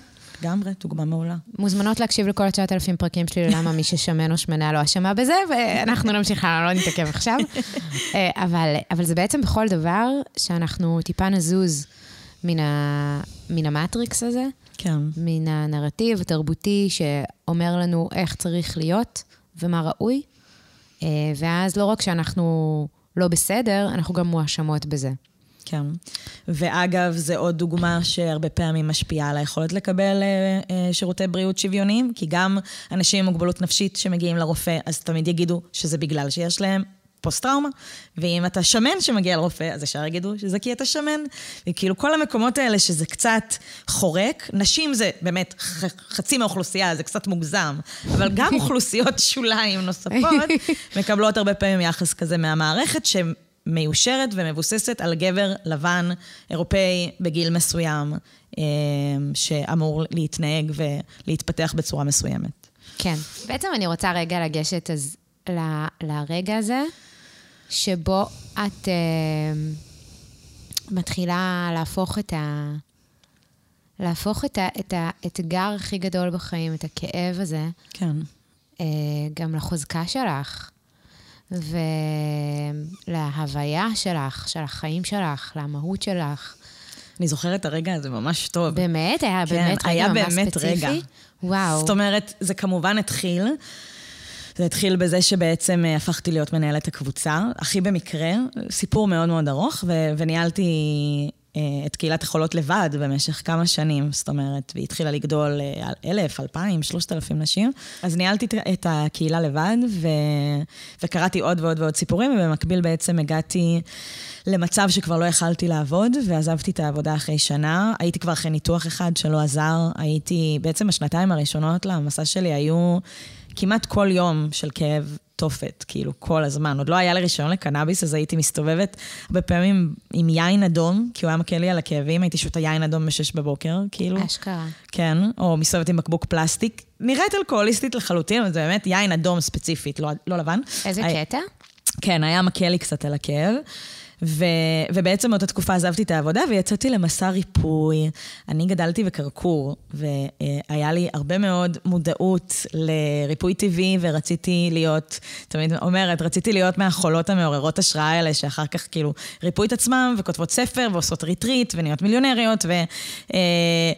לגמרי, דוגמה מעולה. מוזמנות להקשיב לכל התשעת אלפים פרקים שלי ללמה מי ששמן או שמנה לא אשמה בזה, ואנחנו נמשיך הלאה, לא נתעכב עכשיו. *laughs* אה, אבל, אבל זה בעצם בכל דבר שאנחנו טיפה נזוז מן, ה, מן המטריקס הזה, כן. מן הנרטיב התרבותי שאומר לנו איך צריך להיות ומה ראוי, אה, ואז לא רק שאנחנו לא בסדר, אנחנו גם מואשמות בזה. כן. ואגב, זו עוד דוגמה שהרבה פעמים משפיעה על היכולת לקבל אה, אה, שירותי בריאות שוויוניים, כי גם אנשים עם מוגבלות נפשית שמגיעים לרופא, אז תמיד יגידו שזה בגלל שיש להם פוסט-טראומה, ואם אתה שמן שמגיע לרופא, אז ישר יגידו שזה כי אתה שמן. וכאילו כל המקומות האלה שזה קצת חורק, נשים זה באמת חצי מהאוכלוסייה, זה קצת מוגזם, אבל גם *laughs* אוכלוסיות שוליים נוספות מקבלות הרבה פעמים יחס כזה מהמערכת, שהם... מיושרת ומבוססת על גבר לבן, אירופאי, בגיל מסוים, אה, שאמור להתנהג ולהתפתח בצורה מסוימת. כן. בעצם אני רוצה רגע לגשת אז ל, לרגע הזה, שבו את uh, מתחילה להפוך את ה... להפוך את, ה, את האתגר הכי גדול בחיים, את הכאב הזה, כן. Uh, גם לחוזקה שלך. ולהוויה שלך, של החיים שלך, למהות שלך. אני זוכרת את הרגע הזה ממש טוב. באמת? היה כן, באמת רגע ממש באמת ספציפי? היה רגע. וואו. זאת אומרת, זה כמובן התחיל. זה התחיל בזה שבעצם אה, הפכתי להיות מנהלת הקבוצה, הכי במקרה, סיפור מאוד מאוד ארוך, ו- וניהלתי אה, את קהילת החולות לבד במשך כמה שנים, זאת אומרת, והיא התחילה לגדול אה, אלף, אלפיים, שלושת אלפים נשים. אז ניהלתי את הקהילה לבד, ו... וקראתי עוד ועוד ועוד סיפורים, ובמקביל בעצם הגעתי למצב שכבר לא יכלתי לעבוד, ועזבתי את העבודה אחרי שנה. הייתי כבר אחרי ניתוח אחד שלא עזר, הייתי, בעצם השנתיים הראשונות למסע שלי היו כמעט כל יום של כאב תופת, כאילו, כל הזמן. עוד לא היה לי רישיון לקנאביס, אז הייתי מסתובבת הרבה פעמים עם יין אדום, כי הוא היה מקל לי על הכאבים, הייתי שותה יין אדום ב-6 בבוקר, כאילו. אשכרה. כן, או מסתובבת עם בקבוק פלסטיק. נראית אלכוהוליסטית לחלוטין, אבל זה באמת יין אדום ספציפית, לא, לא לבן. איזה היה, קטע? כן, היה מקל לי קצת על הכאב. ו, ובעצם באותה תקופה עזבתי את העבודה ויצאתי למסע ריפוי. אני גדלתי בקרקור, והיה לי הרבה מאוד מודעות לריפוי טבעי, ורציתי להיות, תמיד אומרת, רציתי להיות מהחולות המעוררות השראה האלה, שאחר כך כאילו ריפאו את עצמם, וכותבות ספר, ועושות ריטריט, ונהיות מיליונריות, ו... אה,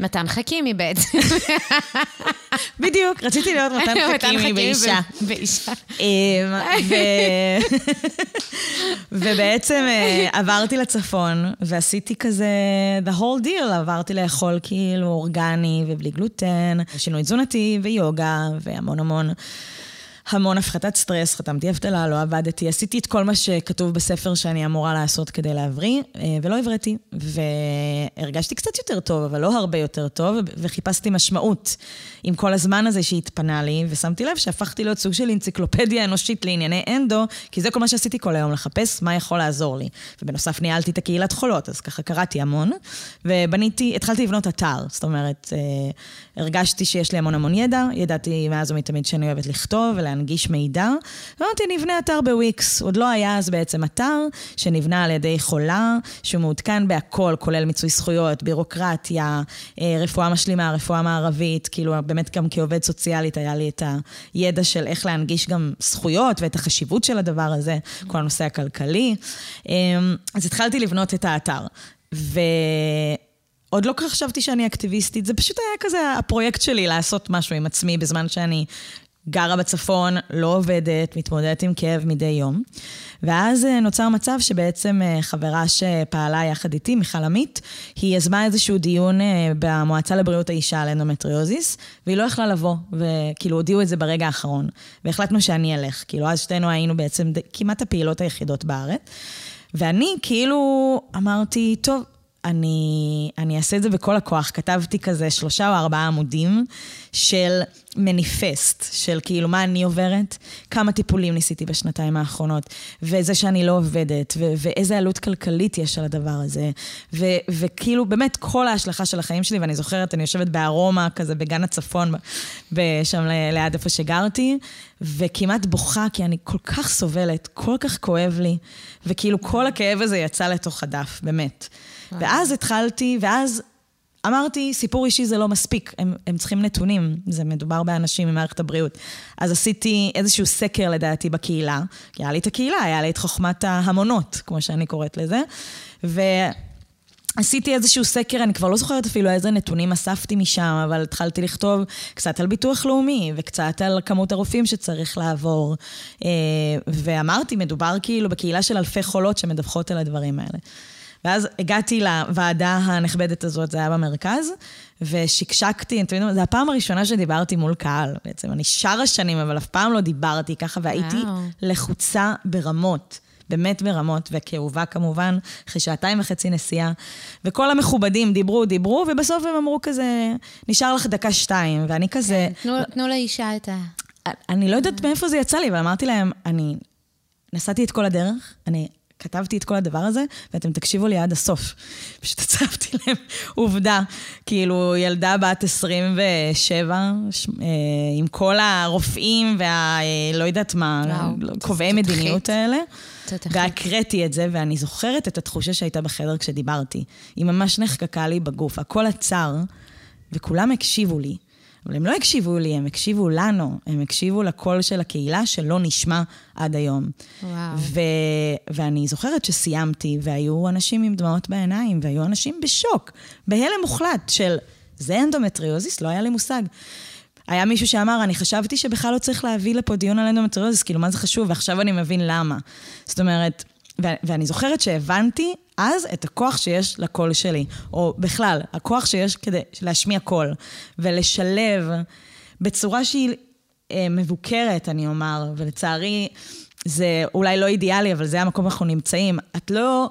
מתן חכימי בעצם. *laughs* בדיוק, רציתי להיות מתן *laughs* חכימי באישה. באישה. אמ, *laughs* ובעצם... אה, עברתי לצפון, ועשיתי כזה the whole deal, עברתי לאכול כאילו אורגני ובלי גלוטן, שינוי תזונתי ויוגה והמון המון. המון הפחתת סטרס, חתמתי אבטלה, לא עבדתי, עשיתי את כל מה שכתוב בספר שאני אמורה לעשות כדי להבריא, אה, ולא הבראתי. והרגשתי קצת יותר טוב, אבל לא הרבה יותר טוב, וחיפשתי משמעות עם כל הזמן הזה שהתפנה לי, ושמתי לב שהפכתי להיות סוג של אנציקלופדיה אנושית לענייני אנדו, כי זה כל מה שעשיתי כל היום, לחפש מה יכול לעזור לי. ובנוסף ניהלתי את הקהילת חולות, אז ככה קראתי המון, ובניתי, התחלתי לבנות אתר, זאת אומרת, אה, הרגשתי שיש לי המון המון ידע, ידעתי מאז ומתמיד שאני אוהבת לכתוב ולהנגיש מידע. ואמרתי, נבנה אתר בוויקס. עוד לא היה אז בעצם אתר שנבנה על ידי חולה, שהוא מעודכן בהכל, כולל מיצוי זכויות, בירוקרטיה, אה, רפואה משלימה, רפואה מערבית, כאילו באמת גם כעובד סוציאלית היה לי את הידע של איך להנגיש גם זכויות ואת החשיבות של הדבר הזה, כל הנושא הכלכלי. אה, אז התחלתי לבנות את האתר. ו... עוד לא חשבתי שאני אקטיביסטית, זה פשוט היה כזה הפרויקט שלי לעשות משהו עם עצמי בזמן שאני גרה בצפון, לא עובדת, מתמודדת עם כאב מדי יום. ואז אה, נוצר מצב שבעצם אה, חברה שפעלה יחד איתי, מיכל עמית, היא יזמה איזשהו דיון אה, במועצה לבריאות האישה על אנדומטריוזיס, והיא לא יכלה לבוא, וכאילו הודיעו את זה ברגע האחרון. והחלטנו שאני אלך, כאילו אז שתינו היינו בעצם כמעט הפעילות היחידות בארץ. ואני כאילו אמרתי, טוב, אני, אני אעשה את זה בכל הכוח. כתבתי כזה שלושה או ארבעה עמודים של מניפסט, של כאילו מה אני עוברת, כמה טיפולים ניסיתי בשנתיים האחרונות, וזה שאני לא עובדת, ו- ואיזה עלות כלכלית יש על הדבר הזה, ו- וכאילו באמת כל ההשלכה של החיים שלי, ואני זוכרת, אני יושבת בארומה, כזה בגן הצפון, שם ליד איפה שגרתי, וכמעט בוכה, כי אני כל כך סובלת, כל כך כואב לי, וכאילו כל הכאב הזה יצא לתוך הדף, באמת. ואז התחלתי, ואז אמרתי, סיפור אישי זה לא מספיק, הם, הם צריכים נתונים, זה מדובר באנשים ממערכת הבריאות. אז עשיתי איזשהו סקר לדעתי בקהילה, כי היה לי את הקהילה, היה לי את חוכמת ההמונות, כמו שאני קוראת לזה, ו... עשיתי איזשהו סקר, אני כבר לא זוכרת אפילו איזה נתונים אספתי משם, אבל התחלתי לכתוב קצת על ביטוח לאומי וקצת על כמות הרופאים שצריך לעבור. אה, ואמרתי, מדובר כאילו בקהילה של אלפי חולות שמדווחות על הדברים האלה. ואז הגעתי לוועדה הנכבדת הזאת, זה היה במרכז, ושקשקתי, אתם יודעים, זו הפעם הראשונה שדיברתי מול קהל בעצם. אני שרה שנים, אבל אף פעם לא דיברתי ככה, והייתי וואו. לחוצה ברמות. באמת ברמות, וכאובה כמובן, אחרי שעתיים וחצי נסיעה. וכל המכובדים דיברו, דיברו, ובסוף הם אמרו כזה, נשאר לך דקה שתיים, ואני כזה... כן, תנו, תנו לאישה את ה... אני לא יודעת מאיפה זה יצא לי, אבל אמרתי להם, אני נסעתי את כל הדרך, אני כתבתי את כל הדבר הזה, ואתם תקשיבו לי עד הסוף. פשוט הצבתי *laughs* להם עובדה, כאילו ילדה בת 27, אה, עם כל הרופאים וה... אה, לא יודעת מה, קובעי מדיניות האלה. והקראתי את זה, ואני זוכרת את התחושה שהייתה בחדר כשדיברתי. היא ממש נחקקה לי בגוף, הכל עצר, וכולם הקשיבו לי. אבל הם לא הקשיבו לי, הם הקשיבו לנו, הם הקשיבו לקול של הקהילה שלא נשמע עד היום. וואו. ו- ואני זוכרת שסיימתי, והיו אנשים עם דמעות בעיניים, והיו אנשים בשוק, בהלם מוחלט של, זה אנדומטריוזיס? לא היה לי מושג. היה מישהו שאמר, אני חשבתי שבכלל לא צריך להביא לפה דיון על אנדומטריוזיס, כאילו, מה זה חשוב? ועכשיו אני מבין למה. זאת אומרת, ואני זוכרת שהבנתי אז את הכוח שיש לקול שלי, או בכלל, הכוח שיש כדי להשמיע קול, ולשלב בצורה שהיא אה, מבוקרת, אני אומר, ולצערי, זה אולי לא אידיאלי, אבל זה המקום אנחנו נמצאים. את לא...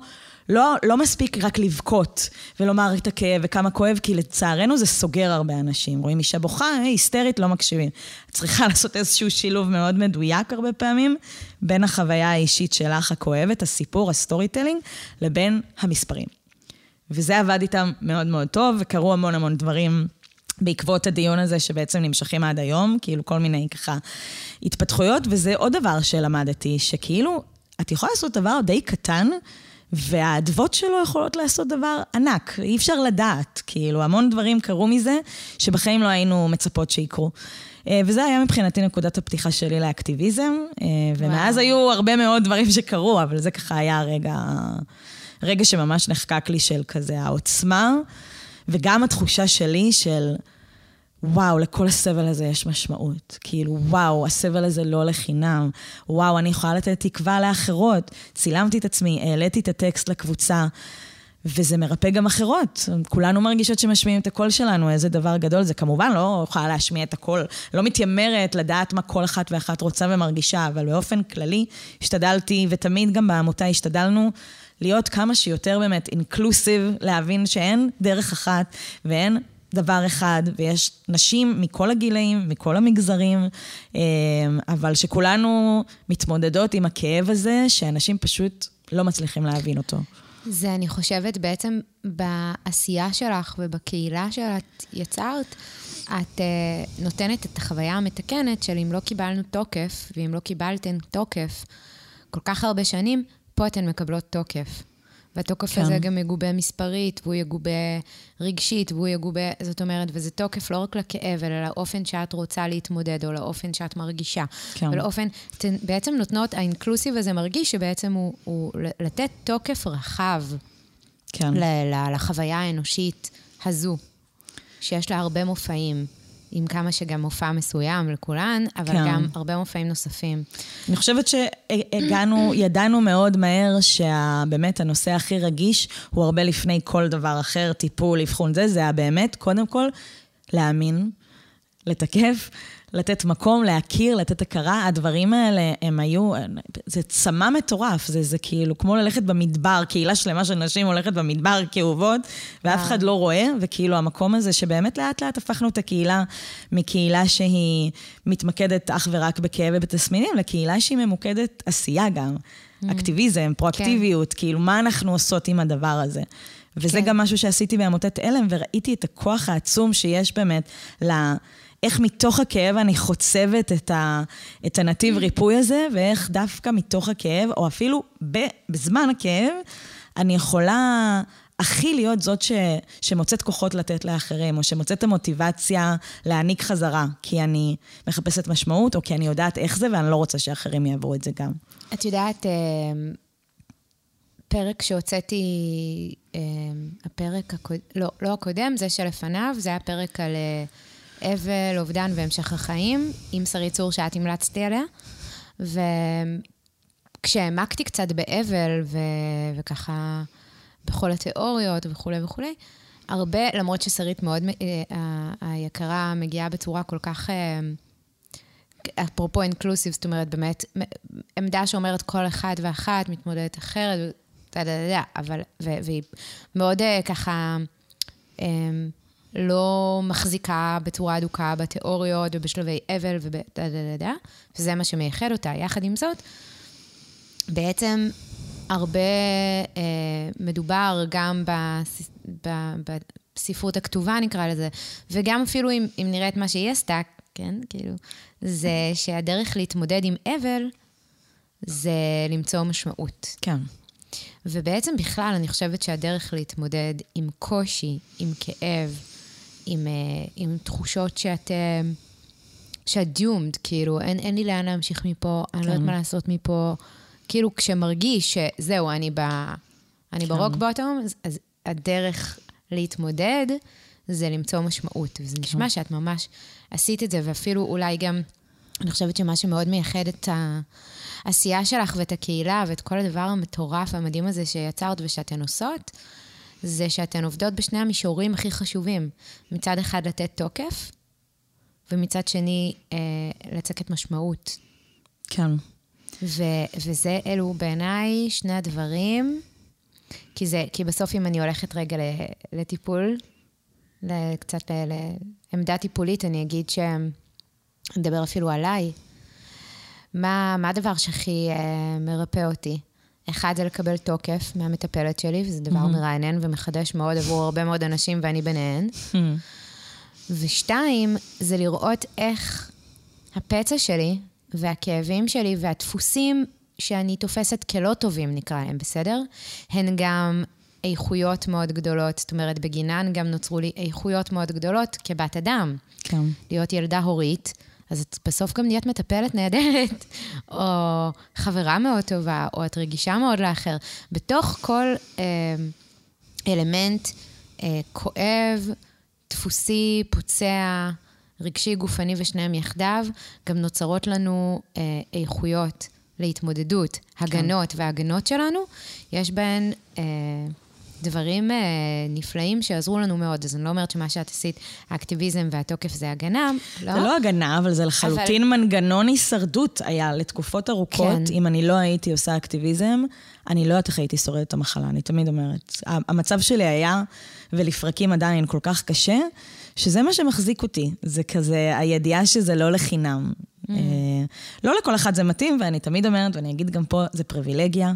לא, לא מספיק רק לבכות ולומר את הכאב וכמה כואב, כי לצערנו זה סוגר הרבה אנשים. רואים אישה בוכה, היסטרית, לא מקשיבים. את צריכה *laughs* לעשות איזשהו שילוב מאוד מדויק הרבה פעמים, בין החוויה האישית שלך, הכואבת, הסיפור, ה storytelling, לבין המספרים. וזה עבד איתם מאוד מאוד טוב, וקרו המון המון דברים. בעקבות הדיון הזה שבעצם נמשכים עד היום, כאילו כל מיני ככה התפתחויות, וזה עוד דבר שלמדתי, שכאילו, את יכולה לעשות דבר די קטן, והאדוות שלו יכולות לעשות דבר ענק, אי אפשר לדעת, כאילו, המון דברים קרו מזה שבחיים לא היינו מצפות שיקרו. אה, וזה היה מבחינתי נקודת הפתיחה שלי לאקטיביזם, אה, ומאז וואו. היו הרבה מאוד דברים שקרו, אבל זה ככה היה רגע, רגע שממש נחקק לי של כזה העוצמה, וגם התחושה שלי של... וואו, לכל הסבל הזה יש משמעות. כאילו, וואו, הסבל הזה לא לחינם. וואו, אני יכולה לתת תקווה לאחרות. צילמתי את עצמי, העליתי את הטקסט לקבוצה, וזה מרפא גם אחרות. כולנו מרגישות שמשמיעים את הקול שלנו, איזה דבר גדול. זה כמובן לא יכולה להשמיע את הקול, לא מתיימרת לדעת מה כל אחת ואחת רוצה ומרגישה, אבל באופן כללי השתדלתי, ותמיד גם בעמותה השתדלנו להיות כמה שיותר באמת אינקלוסיב, להבין שאין דרך אחת ואין דבר אחד, ויש נשים מכל הגילאים, מכל המגזרים, אה, אבל שכולנו מתמודדות עם הכאב הזה, שאנשים פשוט לא מצליחים להבין אותו. זה, אני חושבת, בעצם בעשייה שלך ובקהילה שאת יצרת, את uh, נותנת את החוויה המתקנת של אם לא קיבלנו תוקף, ואם לא קיבלתן תוקף כל כך הרבה שנים, פה אתן מקבלות תוקף. והתוקף כן. הזה גם יגובה מספרית, והוא יגובה רגשית, והוא יגובה, זאת אומרת, וזה תוקף לא רק לכאב, אלא לאופן שאת רוצה להתמודד, או לאופן שאת מרגישה. כן. ולאופן, אתן בעצם נותנות, האינקלוסיב הזה מרגיש שבעצם הוא, הוא לתת תוקף רחב כן. לחוויה האנושית הזו, שיש לה הרבה מופעים. עם כמה שגם מופע מסוים לכולן, אבל כן. גם הרבה מופעים נוספים. אני חושבת שהגענו, ידענו מאוד מהר שבאמת הנושא הכי רגיש הוא הרבה לפני כל דבר אחר, טיפול, אבחון, זה, זה היה באמת, קודם כל, להאמין, לתקף, לתת מקום, להכיר, לתת הכרה. הדברים האלה, הם היו, זה צמא מטורף, זה, זה כאילו כמו ללכת במדבר, קהילה שלמה של נשים הולכת במדבר כאובות, ואף אחד לא רואה, וכאילו המקום הזה שבאמת לאט לאט הפכנו את הקהילה מקהילה שהיא מתמקדת אך ורק בכאב ובתסמינים, לקהילה שהיא ממוקדת עשייה גם. Mm. אקטיביזם, פרואקטיביות, כן. כאילו, מה אנחנו עושות עם הדבר הזה? וזה כן. גם משהו שעשיתי בעמותת עלם, וראיתי את הכוח העצום שיש באמת ל... איך מתוך הכאב אני חוצבת את, ה, את הנתיב ריפוי הזה, ואיך דווקא מתוך הכאב, או אפילו בזמן הכאב, אני יכולה הכי להיות זאת ש, שמוצאת כוחות לתת לאחרים, או שמוצאת את המוטיבציה להעניק חזרה, כי אני מחפשת משמעות, או כי אני יודעת איך זה, ואני לא רוצה שאחרים יעברו את זה גם. את יודעת, אה, פרק שהוצאתי, אה, הפרק הקודם, לא, לא הקודם, זה שלפניו, זה היה פרק על אה, אבל, אובדן והמשך החיים, עם שרית צור שאת המלצתי עליה. וכשהעמקתי קצת באבל, ו... וככה בכל התיאוריות וכולי וכולי, הרבה, למרות ששרית מאוד, היקרה מגיעה בצורה כל כך... אפרופו אינקלוסיב, זאת אומרת, באמת, עמדה שאומרת כל אחד ואחת מתמודדת אחרת, דה אבל, והיא מאוד אה, ככה לא מחזיקה בצורה אדוקה בתיאוריות ובשלבי אבל ודה דה דה דה, וזה מה שמייחד אותה. יחד עם זאת, בעצם הרבה אה, מדובר גם בס, ב, בספרות הכתובה, נקרא לזה, וגם אפילו אם, אם נראה את מה שהיא עשתה, כן, כאילו, זה שהדרך להתמודד עם אבל זה למצוא משמעות. כן. ובעצם בכלל, אני חושבת שהדרך להתמודד עם קושי, עם כאב, עם, אה, עם תחושות שאת... אה, שאת דיומד, כאילו, אין, אין לי לאן להמשיך מפה, כן. אני לא יודעת כן. מה לעשות מפה. כאילו, כשמרגיש שזהו, אני, ב, אני כן. ברוק בוטום, אז, אז הדרך להתמודד זה למצוא משמעות. וזה כן. נשמע שאת ממש עשית את זה, ואפילו אולי גם, אני חושבת שמה שמאוד מייחד את העשייה שלך ואת הקהילה ואת כל הדבר המטורף המדהים הזה שיצרת ושאתן עושות, זה שאתן עובדות בשני המישורים הכי חשובים. מצד אחד לתת תוקף, ומצד שני אה, לצקת משמעות. כן. ו, וזה, אלו בעיניי שני הדברים, כי, זה, כי בסוף אם אני הולכת רגע לטיפול, קצת לעמדה טיפולית, אני אגיד ש... נדבר אפילו עליי. מה, מה הדבר שהכי אה, מרפא אותי? אחד, זה לקבל תוקף מהמטפלת שלי, וזה דבר mm-hmm. מרענן ומחדש מאוד עבור הרבה מאוד אנשים, ואני ביניהן. Mm-hmm. ושתיים, זה לראות איך הפצע שלי, והכאבים שלי, והדפוסים שאני תופסת כלא טובים, נקרא להם, בסדר? הן גם איכויות מאוד גדולות, זאת אומרת, בגינן גם נוצרו לי איכויות מאוד גדולות כבת אדם. כן. להיות ילדה הורית, אז את בסוף גם נהיית מטפלת נהדרת, *laughs* או חברה מאוד טובה, או את רגישה מאוד לאחר. בתוך כל אה, אלמנט אה, כואב, דפוסי, פוצע, רגשי, גופני ושניהם יחדיו, גם נוצרות לנו אה, איכויות להתמודדות. כן. הגנות, כן. וההגנות שלנו, יש בהן... אה, דברים אה, נפלאים שעזרו לנו מאוד. אז אני לא אומרת שמה שאת עשית, האקטיביזם והתוקף זה הגנה, לא? זה לא הגנה, אבל זה לחלוטין אבל... מנגנון הישרדות היה לתקופות ארוכות. כן. אם אני לא הייתי עושה אקטיביזם, אני לא יודעת איך הייתי שורדת את המחלה, אני תמיד אומרת. המצב שלי היה, ולפרקים עדיין כל כך קשה, שזה מה שמחזיק אותי. זה כזה, הידיעה שזה לא לחינם. Mm. אה, לא לכל אחד זה מתאים, ואני תמיד אומרת, ואני אגיד גם פה, זה פריבילגיה.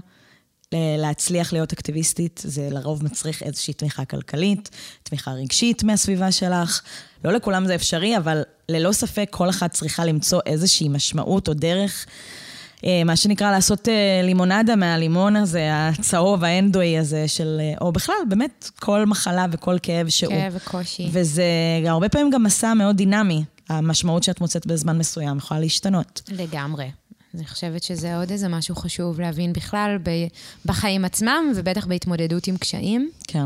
להצליח להיות אקטיביסטית, זה לרוב מצריך איזושהי תמיכה כלכלית, תמיכה רגשית מהסביבה שלך. לא לכולם זה אפשרי, אבל ללא ספק כל אחת צריכה למצוא איזושהי משמעות או דרך. אה, מה שנקרא לעשות אה, לימונדה מהלימון הזה, הצהוב, האנדואי הזה של... אה, או בכלל, באמת, כל מחלה וכל כאב שהוא. כאב וקושי. וזה הרבה פעמים גם מסע מאוד דינמי. המשמעות שאת מוצאת בזמן מסוים יכולה להשתנות. לגמרי. אני חושבת שזה עוד איזה משהו חשוב להבין בכלל בחיים עצמם, ובטח בהתמודדות עם קשיים. כן.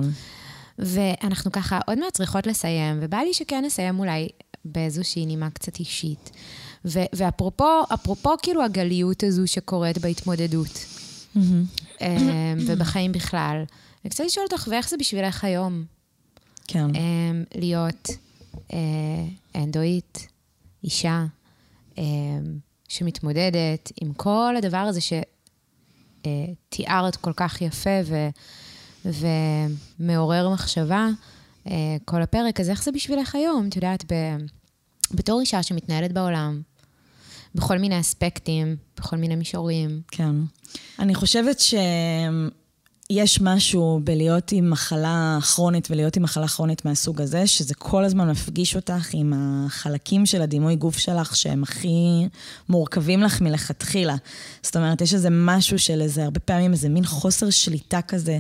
ואנחנו ככה עוד מעט צריכות לסיים, ובא לי שכן נסיים אולי באיזושהי נימה קצת אישית. ו- ואפרופו, אפרופו כאילו הגליות הזו שקורית בהתמודדות, mm-hmm. ובחיים בכלל, אני קצת לשאול אותך, ואיך זה בשבילך היום? כן. אמ, להיות אה, אנדואית, אישה, שמתמודדת עם כל הדבר הזה שתיארת כל כך יפה ו, ומעורר מחשבה, אה, כל הפרק, אז איך זה בשבילך היום? את יודעת, ב, בתור אישה שמתנהלת בעולם, בכל מיני אספקטים, בכל מיני מישורים. כן. אני חושבת ש... יש משהו בלהיות עם מחלה כרונית ולהיות עם מחלה כרונית מהסוג הזה, שזה כל הזמן מפגיש אותך עם החלקים של הדימוי גוף שלך שהם הכי מורכבים לך מלכתחילה. זאת אומרת, יש איזה משהו של איזה, הרבה פעמים איזה מין חוסר שליטה כזה.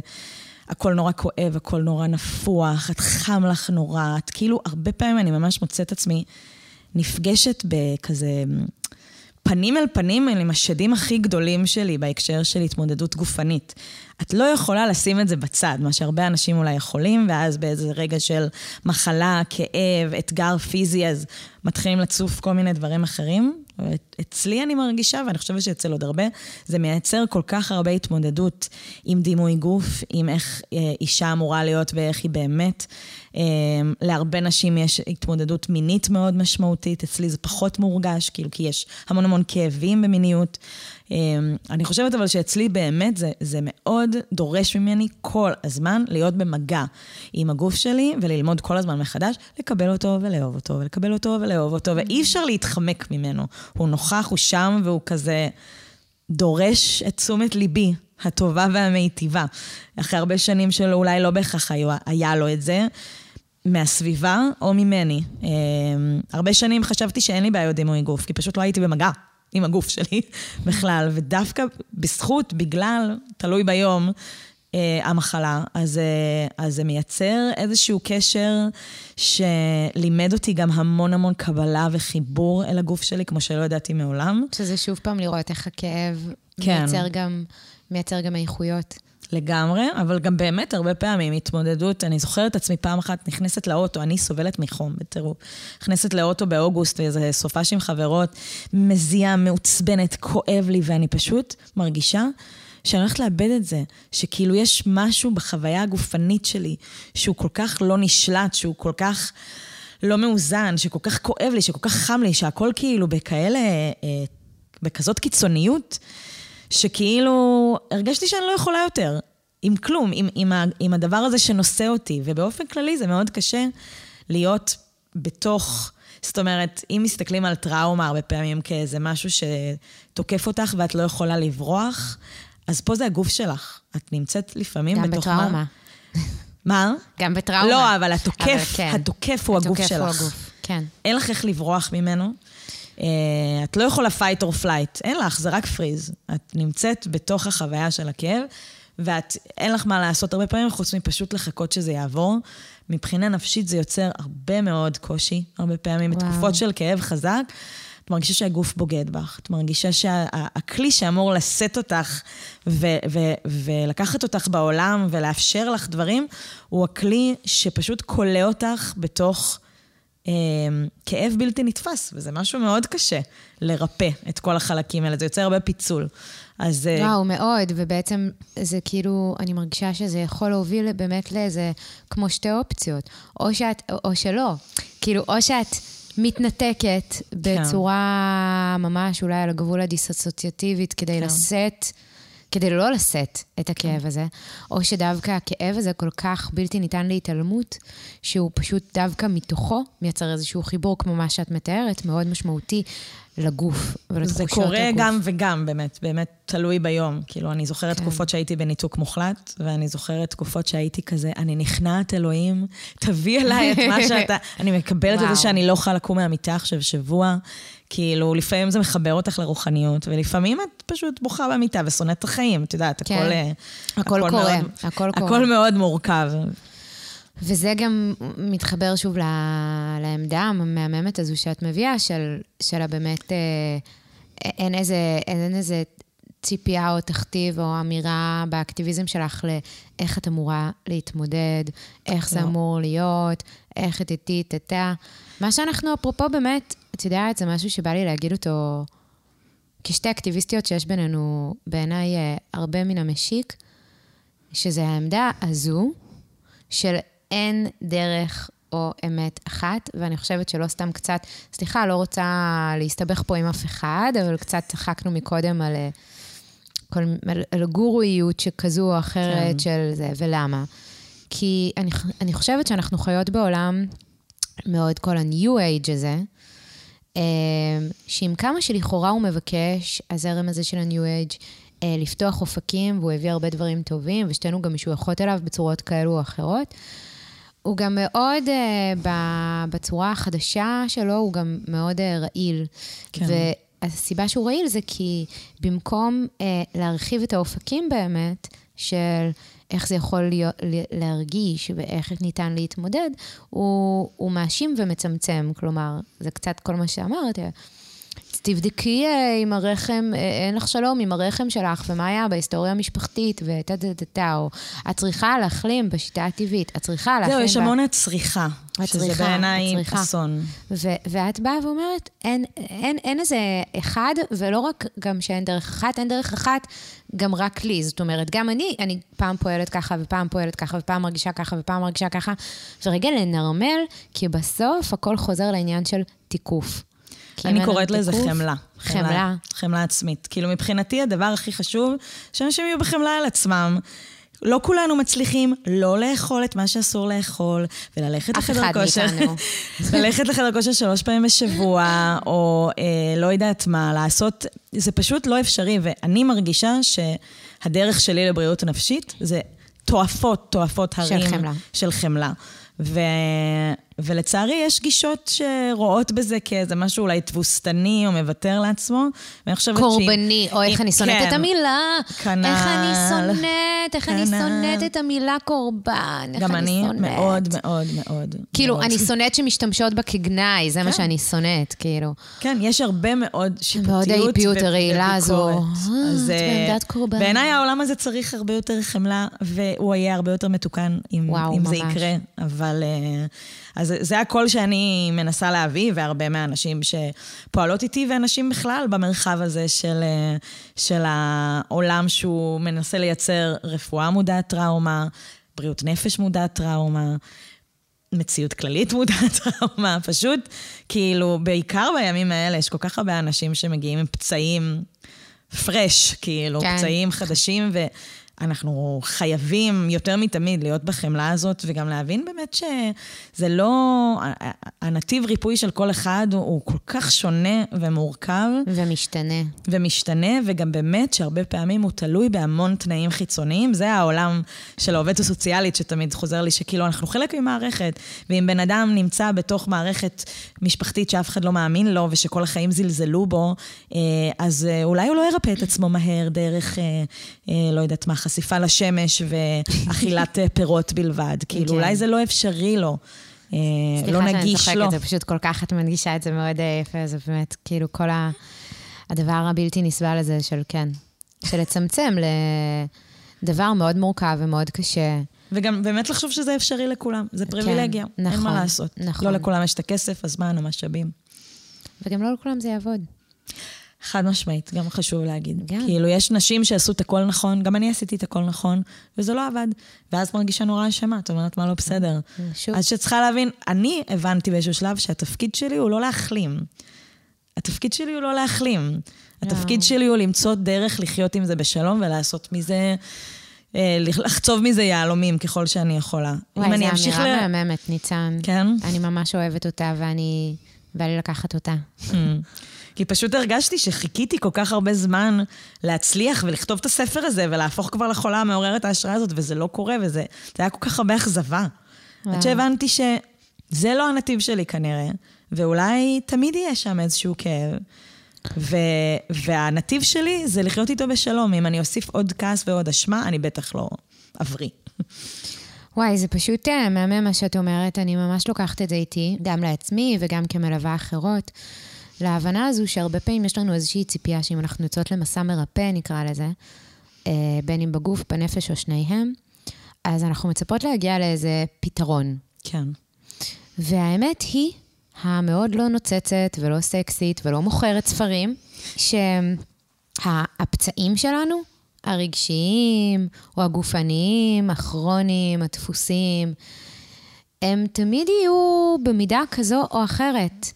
הכל נורא כואב, הכל נורא נפוח, את חם לך נורא, את כאילו, הרבה פעמים אני ממש מוצאת עצמי נפגשת בכזה פנים אל פנים עם השדים הכי גדולים שלי בהקשר של התמודדות גופנית. את לא יכולה לשים את זה בצד, מה שהרבה אנשים אולי יכולים, ואז באיזה רגע של מחלה, כאב, אתגר פיזי, אז מתחילים לצוף כל מיני דברים אחרים. אצלי אני מרגישה, ואני חושבת שאצל עוד הרבה, זה מייצר כל כך הרבה התמודדות עם דימוי גוף, עם איך אה, אישה אמורה להיות ואיך היא באמת. אה, להרבה נשים יש התמודדות מינית מאוד משמעותית, אצלי זה פחות מורגש, כאילו, כי יש המון המון כאבים במיניות. אמ, אני חושבת אבל שאצלי באמת זה, זה מאוד דורש ממני כל הזמן להיות במגע עם הגוף שלי וללמוד כל הזמן מחדש, לקבל אותו ולאהוב אותו, ולקבל אותו ולאהוב אותו, ואי אפשר להתחמק ממנו. הוא נוכח, הוא שם, והוא כזה דורש את תשומת ליבי. הטובה והמיטיבה. אחרי הרבה שנים שלו אולי לא בהכרח היה, היה לו את זה, מהסביבה או ממני. Um, הרבה שנים חשבתי שאין לי בעיות דימוי גוף, כי פשוט לא הייתי במגע עם הגוף שלי *laughs* בכלל, ודווקא בזכות, בגלל, תלוי ביום, אה, המחלה, אז, אה, אז זה מייצר איזשהו קשר שלימד אותי גם המון המון קבלה וחיבור אל הגוף שלי, כמו שלא ידעתי מעולם. שזה שוב פעם לראות איך הכאב כן. מייצר גם, מייצר גם איכויות. לגמרי, אבל גם באמת הרבה פעמים התמודדות, אני זוכרת עצמי פעם אחת נכנסת לאוטו, אני סובלת מחום בטירוף. נכנסת לאוטו באוגוסט, ואיזה סופש עם חברות, מזיעה, מעוצבנת, כואב לי, ואני פשוט מרגישה שאני הולכת לאבד את זה, שכאילו יש משהו בחוויה הגופנית שלי שהוא כל כך לא נשלט, שהוא כל כך לא מאוזן, שכל כך כואב לי, שכל כך חם לי, שהכל כאילו בכאלה, אה, בכזאת קיצוניות. שכאילו הרגשתי שאני לא יכולה יותר, עם כלום, עם, עם, ה, עם הדבר הזה שנושא אותי. ובאופן כללי זה מאוד קשה להיות בתוך... זאת אומרת, אם מסתכלים על טראומה הרבה פעמים כאיזה משהו שתוקף אותך ואת לא יכולה לברוח, אז פה זה הגוף שלך. את נמצאת לפעמים בתוך מה... גם בטראומה. מה? גם בטראומה. לא, אבל התוקף, אבל כן. התוקף הוא התוקף הגוף שלך. התוקף הוא הגוף, כן. אין לך איך לברוח ממנו. אה, את לא יכולה fight or flight, אין לך, זה רק פריז. את נמצאת בתוך החוויה של הכאב, ואת, אין לך מה לעשות הרבה פעמים, חוץ מפשוט לחכות שזה יעבור. מבחינה נפשית זה יוצר הרבה מאוד קושי, הרבה פעמים, וואו. בתקופות של כאב חזק. את מרגישה שהגוף בוגד בך, את מרגישה שהכלי שה, שאמור לשאת אותך ו- ו- ולקחת אותך בעולם ולאפשר לך דברים, הוא הכלי שפשוט כולא אותך בתוך כאב בלתי נתפס, וזה משהו מאוד קשה לרפא את כל החלקים האלה, זה יוצר הרבה פיצול. אז... אה, וואו, מאוד, ובעצם זה כאילו, אני מרגישה שזה יכול להוביל באמת לאיזה, כמו שתי אופציות, או שאת, או שלא. כאילו, או שאת מתנתקת כן. בצורה ממש אולי על הגבול הדיסוציאטיבית כדי כן. לשאת... כדי לא לשאת את הכאב הזה, או שדווקא הכאב הזה כל כך בלתי ניתן להתעלמות, שהוא פשוט דווקא מתוכו מייצר איזשהו חיבור, כמו מה שאת מתארת, מאוד משמעותי לגוף ולתחושות הגוף. זה קורה הגוף. גם וגם, באמת, באמת תלוי ביום. כאילו, אני זוכרת כן. תקופות שהייתי בניתוק מוחלט, ואני זוכרת תקופות שהייתי כזה, אני נכנעת, אלוהים, תביא אליי את מה *laughs* שאתה... אני מקבלת את זה שאני לא יכולה לקום מהמיטה עכשיו שבוע. כאילו, לפעמים זה מחבר אותך לרוחניות, ולפעמים את פשוט בוכה במיטה ושונאת את החיים, את יודעת, כן. הכל... אה, הכל, הכל קורה, מאוד, הכל קורה. הכל מאוד מורכב. וזה גם מתחבר שוב לעמדה המהממת הזו שאת מביאה, של, של הבאמת, אה, אין איזה, אין איזה ציפייה או תכתיב או אמירה באקטיביזם שלך לאיך את אמורה להתמודד, איך זה לא. אמור להיות, איך את איתי, תתה. מה שאנחנו, אפרופו באמת, את יודעת, זה משהו שבא לי להגיד אותו כשתי אקטיביסטיות שיש בינינו, בעיניי, אה, הרבה מן המשיק, שזה העמדה הזו של אין דרך או אמת אחת, ואני חושבת שלא סתם קצת, סליחה, לא רוצה להסתבך פה עם אף אחד, אבל קצת צחקנו מקודם על, אה, כל, על, על גורויות שכזו או אחרת כן. של זה, ולמה? כי אני, אני חושבת שאנחנו חיות בעולם מאוד כל ה-new age הזה, אה, שעם כמה שלכאורה הוא מבקש, הזרם הזה של ה-new age, אה, לפתוח אופקים, והוא הביא הרבה דברים טובים, ושתינו גם משויכות אליו בצורות כאלו או אחרות. הוא גם מאוד, uh, בצורה החדשה שלו, הוא גם מאוד uh, רעיל. כן. והסיבה שהוא רעיל זה כי במקום uh, להרחיב את האופקים באמת, של איך זה יכול להיות, להרגיש ואיך ניתן להתמודד, הוא, הוא מאשים ומצמצם. כלומר, זה קצת כל מה שאמרת. תבדקי אה, עם הרחם, אה, אין לך שלום עם הרחם שלך, ומה היה בהיסטוריה המשפחתית, וטה טה טה טה, או את צריכה להחלים בשיטה הטבעית, את צריכה להחלים... זהו, יש המון הצריכה, שזה בעיניי אסון. ואת באה ואומרת, אין, אין, אין איזה אחד, ולא רק גם שאין דרך אחת, אין דרך אחת גם רק לי. זאת אומרת, גם אני, אני פעם פועלת ככה, ופעם פועלת ככה, ופעם מרגישה ככה, ופעם מרגישה ככה, ורגע לנרמל, כי בסוף הכל חוזר לעניין של תיקוף. אני קוראת לזה חמלה. חמלה. חמלה עצמית. כאילו, מבחינתי הדבר הכי חשוב, שאנשים יהיו בחמלה על עצמם. לא כולנו מצליחים לא לאכול את מה שאסור לאכול, וללכת לחדר כושר. אף אחד מאיתנו. *laughs* ללכת לחדר כושר שלוש פעמים בשבוע, או אה, לא יודעת מה, לעשות... זה פשוט לא אפשרי, ואני מרגישה שהדרך שלי לבריאות הנפשית זה תועפות, תועפות הרים. של חמלה. של חמלה. ו... ולצערי יש גישות שרואות בזה כאיזה משהו אולי תבוסתני או מוותר לעצמו, ואני חושבת שהיא... קורבני, או איך אני שונאת כן, את המילה. כנ"ל. איך אני שונאת, איך אני שונאת את המילה קורבן, איך אני. גם אני מאוד מאוד מאוד. כאילו, מאוד. אני שונאת שמשתמשות בה כגנאי, זה כן. מה שאני שונאת, כאילו. כן, יש הרבה מאוד שיפוטיות מאוד האיפיות הרעילה הזו. אז אה, בעיניי העולם הזה צריך הרבה יותר חמלה, והוא יהיה הרבה יותר מתוקן אם, וואו, אם זה יקרה. אבל... אה, אז זה הקול שאני מנסה להביא, והרבה מהאנשים שפועלות איתי, ואנשים בכלל במרחב הזה של, של העולם שהוא מנסה לייצר רפואה מודעת טראומה, בריאות נפש מודעת טראומה. מציאות כללית *laughs* מודעת טראומה, פשוט, כאילו, בעיקר בימים האלה, יש כל כך הרבה אנשים שמגיעים עם פצעים פרש, כאילו, כן. פצעים חדשים, ו... אנחנו חייבים יותר מתמיד להיות בחמלה הזאת, וגם להבין באמת שזה לא... הנתיב ריפוי של כל אחד הוא, הוא כל כך שונה ומורכב. ומשתנה. ומשתנה, וגם באמת שהרבה פעמים הוא תלוי בהמון תנאים חיצוניים. זה העולם של העובדת הסוציאלית שתמיד חוזר לי, שכאילו אנחנו חלק ממערכת, ואם בן אדם נמצא בתוך מערכת משפחתית שאף אחד לא מאמין לו, ושכל החיים זלזלו בו, אה, אז אה, אולי הוא לא ירפא את עצמו מהר דרך, אה, לא יודעת מה, חשיפה לשמש ואכילת אה, פירות בלבד. כאילו, כן. אולי זה לא אפשרי לו. אה, לא נגיש לו. סליחה שאני צוחקת, זה פשוט כל כך, את מנגישה את זה מאוד אה, יפה, זה באמת, כאילו, כל ה... הדבר הבלתי נסבל הזה של, כן, של לצמצם לדבר מאוד מורכב ומאוד קשה. וגם באמת לחשוב שזה אפשרי לכולם, זה כן, פריבילגיה, כן, נכון, אין מה נכון, לעשות. נכון. לא לכולם יש את הכסף, הזמן, המשאבים. וגם לא לכולם זה יעבוד. חד משמעית, גם חשוב להגיד. גם. כאילו, יש נשים שעשו את הכל נכון, גם אני עשיתי את הכל נכון, וזה לא עבד. ואז מרגישה נורא אשמה, את אומרת, מה לא בסדר? שוב. אז שצריכה להבין, אני הבנתי באיזשהו שלב שהתפקיד שלי הוא לא להחלים. התפקיד שלי הוא לא להחלים. התפקיד שלי הוא למצוא דרך לחיות עם זה בשלום ולעשות מזה... אה, לחצוב מזה יהלומים ככל שאני יכולה. וואי, זו אמירה ל... מהממת, ניצן. כן? אני ממש אוהבת אותה, ואני... בא לי לקחת אותה. כי פשוט הרגשתי שחיכיתי כל כך הרבה זמן להצליח ולכתוב את הספר הזה ולהפוך כבר לחולה המעוררת ההשראה הזאת, וזה לא קורה, וזה היה כל כך הרבה אכזבה. עד שהבנתי שזה לא הנתיב שלי כנראה, ואולי תמיד יהיה שם איזשהו כאב. ו- והנתיב שלי זה לחיות איתו בשלום. אם אני אוסיף עוד כעס ועוד אשמה, אני בטח לא אבריא. וואי, זה פשוט אה, מהמם מה שאת אומרת, אני ממש לוקחת את זה איתי, גם לעצמי וגם כמלווה אחרות. להבנה הזו שהרבה פעמים יש לנו איזושהי ציפייה שאם אנחנו יוצאות למסע מרפא, נקרא לזה, אה, בין אם בגוף, בנפש או שניהם, אז אנחנו מצפות להגיע לאיזה פתרון. כן. והאמת היא המאוד לא נוצצת ולא סקסית ולא מוכרת ספרים, שהפצעים שלנו, הרגשיים או הגופניים, הכרוניים, הדפוסים, הם תמיד יהיו במידה כזו או אחרת.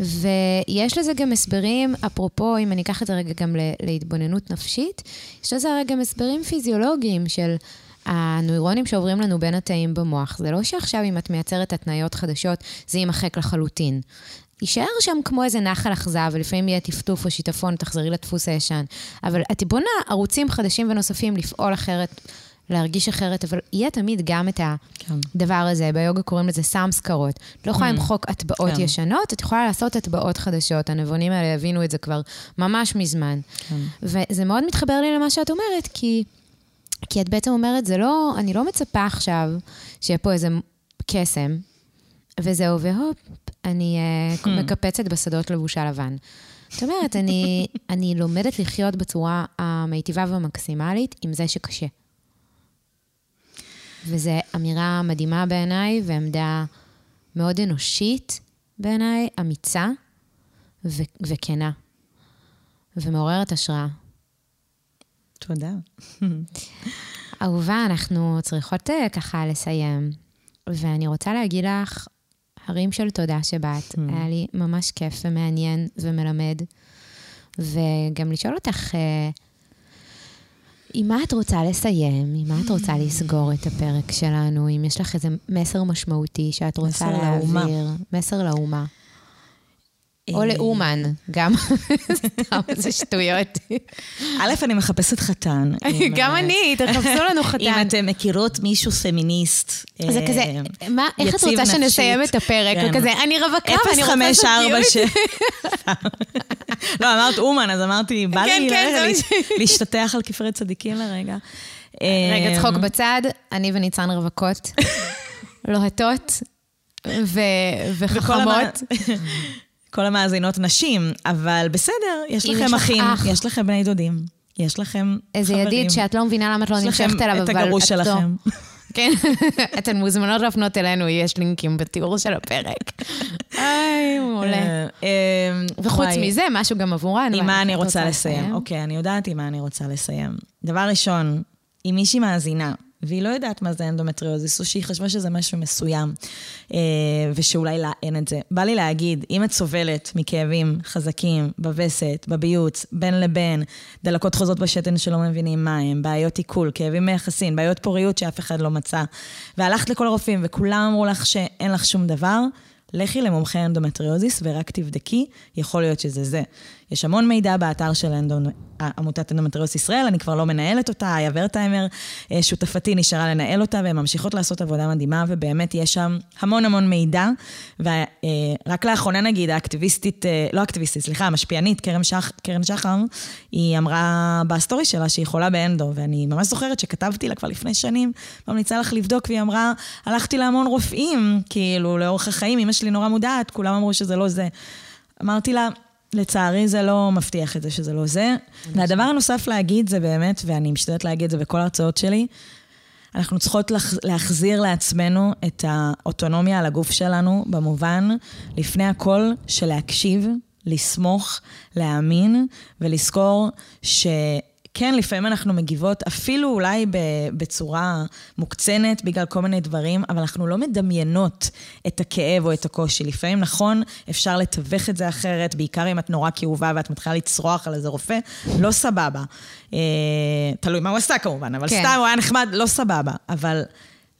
ויש לזה גם הסברים, אפרופו, אם אני אקח את זה רגע גם להתבוננות נפשית, יש לזה הרי גם הסברים פיזיולוגיים של הנוירונים שעוברים לנו בין התאים במוח. זה לא שעכשיו אם את מייצרת התניות חדשות, זה יימחק לחלוטין. יישאר שם כמו איזה נחל אכזב, ולפעמים יהיה טפטוף או שיטפון, תחזרי לדפוס הישן. אבל את בונה ערוצים חדשים ונוספים לפעול אחרת להרגיש אחרת, אבל יהיה תמיד גם את כן. הדבר הזה, ביוגה קוראים לזה סמסקרות. את לא יכולה mm. למחוק הטבעות כן. ישנות, את יכולה לעשות הטבעות חדשות. הנבונים האלה הבינו את זה כבר ממש מזמן. כן. וזה מאוד מתחבר לי למה שאת אומרת, כי כי את בעצם אומרת, זה לא, אני לא מצפה עכשיו שיהיה פה איזה קסם, וזהו, והופ, אני uh, מקפצת בשדות לבושה לבן. זאת אומרת, אני, *laughs* אני לומדת לחיות בצורה המיטיבה והמקסימלית עם זה שקשה. וזו אמירה מדהימה בעיניי, ועמדה מאוד אנושית בעיניי, אמיצה ו- וכנה, ומעוררת השראה. תודה. אהובה, אנחנו צריכות uh, ככה לסיים, ואני רוצה להגיד לך הרים של תודה שבאת. Mm. היה לי ממש כיף ומעניין ומלמד. וגם לשאול אותך, אה, עם מה את רוצה לסיים? עם מה את רוצה לסגור את הפרק שלנו? אם יש לך איזה מסר משמעותי שאת רוצה מסר להעביר? לאומה. מסר לאומה. או לאומן, גם. סתם, זה שטויות. א', אני מחפשת חתן. *laughs* גם אה, אני, תחפשו לנו חתן. אם אתן מכירות מישהו פמיניסט. זה אה, כזה, מה, איך את רוצה שנסיים. את הפרק? כן. וכזה, אני רווקה ואני רוצה זוגיות. 0546. *laughs* לא, אמרת אומן, אז אמרתי, *laughs* בא כן, לי כן, להשתטח על כפרי צדיקים לרגע. רגע, אה, צחוק בצד, אני וניצן רווקות, לוהטות וחכמות. כל המאזינות נשים, אבל בסדר, יש לכם יש אחים, אח. יש לכם בני דודים, יש לכם איזה חברים. ידיד שאת לא מבינה למה את לא יש לכם נמשכת אליו, אבל... הגרוש את לא. שלכם. כן, *laughs* אתן מוזמנות להפנות אלינו, יש לינקים בתיאור של הפרק. *laughs* איי, מעולה. אה, אה, וחוץ מזה, משהו גם עבורן. עם מה אני רוצה לסיים? אוקיי, אני יודעת עם מה אני רוצה לסיים. דבר ראשון, אם מישהי מאזינה, והיא לא יודעת מה זה אנדומטריוזיס, או שהיא חשבה שזה משהו מסוים, אה, ושאולי לה אין את זה. בא לי להגיד, אם את סובלת מכאבים חזקים בווסת, בביוץ, בין לבין, דלקות חוזרות בשתן שלא מבינים מה הם, בעיות עיכול, כאבים מיחסי מין, בעיות פוריות שאף אחד לא מצא, והלכת לכל הרופאים וכולם אמרו לך שאין לך שום דבר, לכי למומחה אנדומטריוזיס ורק תבדקי, יכול להיות שזה זה. יש המון מידע באתר של אנדו... עמותת אנדומטריוזיס ישראל, אני כבר לא מנהלת אותה, איה ורטהיימר, אה, שותפתי, נשארה לנהל אותה, והן ממשיכות לעשות עבודה מדהימה, ובאמת יש שם המון המון מידע. ורק לאחרונה נגיד, האקטיביסטית, אה, לא אקטיביסטית, סליחה, המשפיענית, קרן, שח, קרן שחר, היא אמרה בסטורי שלה שהיא חולה באנדו, ואני ממש זוכרת שכתבתי לה כבר לפני שנים, ממליצה לך לבדוק, והיא אמרה, הלכתי להמון רופאים, כאילו, לאורך החיים, אמא שלי נורא מודעת, כולם אמרו שזה לא זה. אמרתי לה, לצערי זה לא מבטיח את זה שזה לא זה. והדבר הנוסף להגיד זה באמת, ואני משתדלת להגיד את זה בכל ההרצאות שלי, אנחנו צריכות לח- להחזיר לעצמנו את האוטונומיה על הגוף שלנו, במובן, לפני הכל, של להקשיב, לסמוך, להאמין, ולזכור שכן, לפעמים אנחנו מגיבות, אפילו אולי בצורה מוקצנת בגלל כל מיני דברים, אבל אנחנו לא מדמיינות את הכאב או את הקושי. לפעמים, נכון, אפשר לתווך את זה אחרת, בעיקר אם את נורא כאובה ואת מתחילה לצרוח על איזה רופא, לא סבבה. אה, תלוי מה הוא עשה כמובן, אבל כן. סתם הוא היה נחמד, לא סבבה. אבל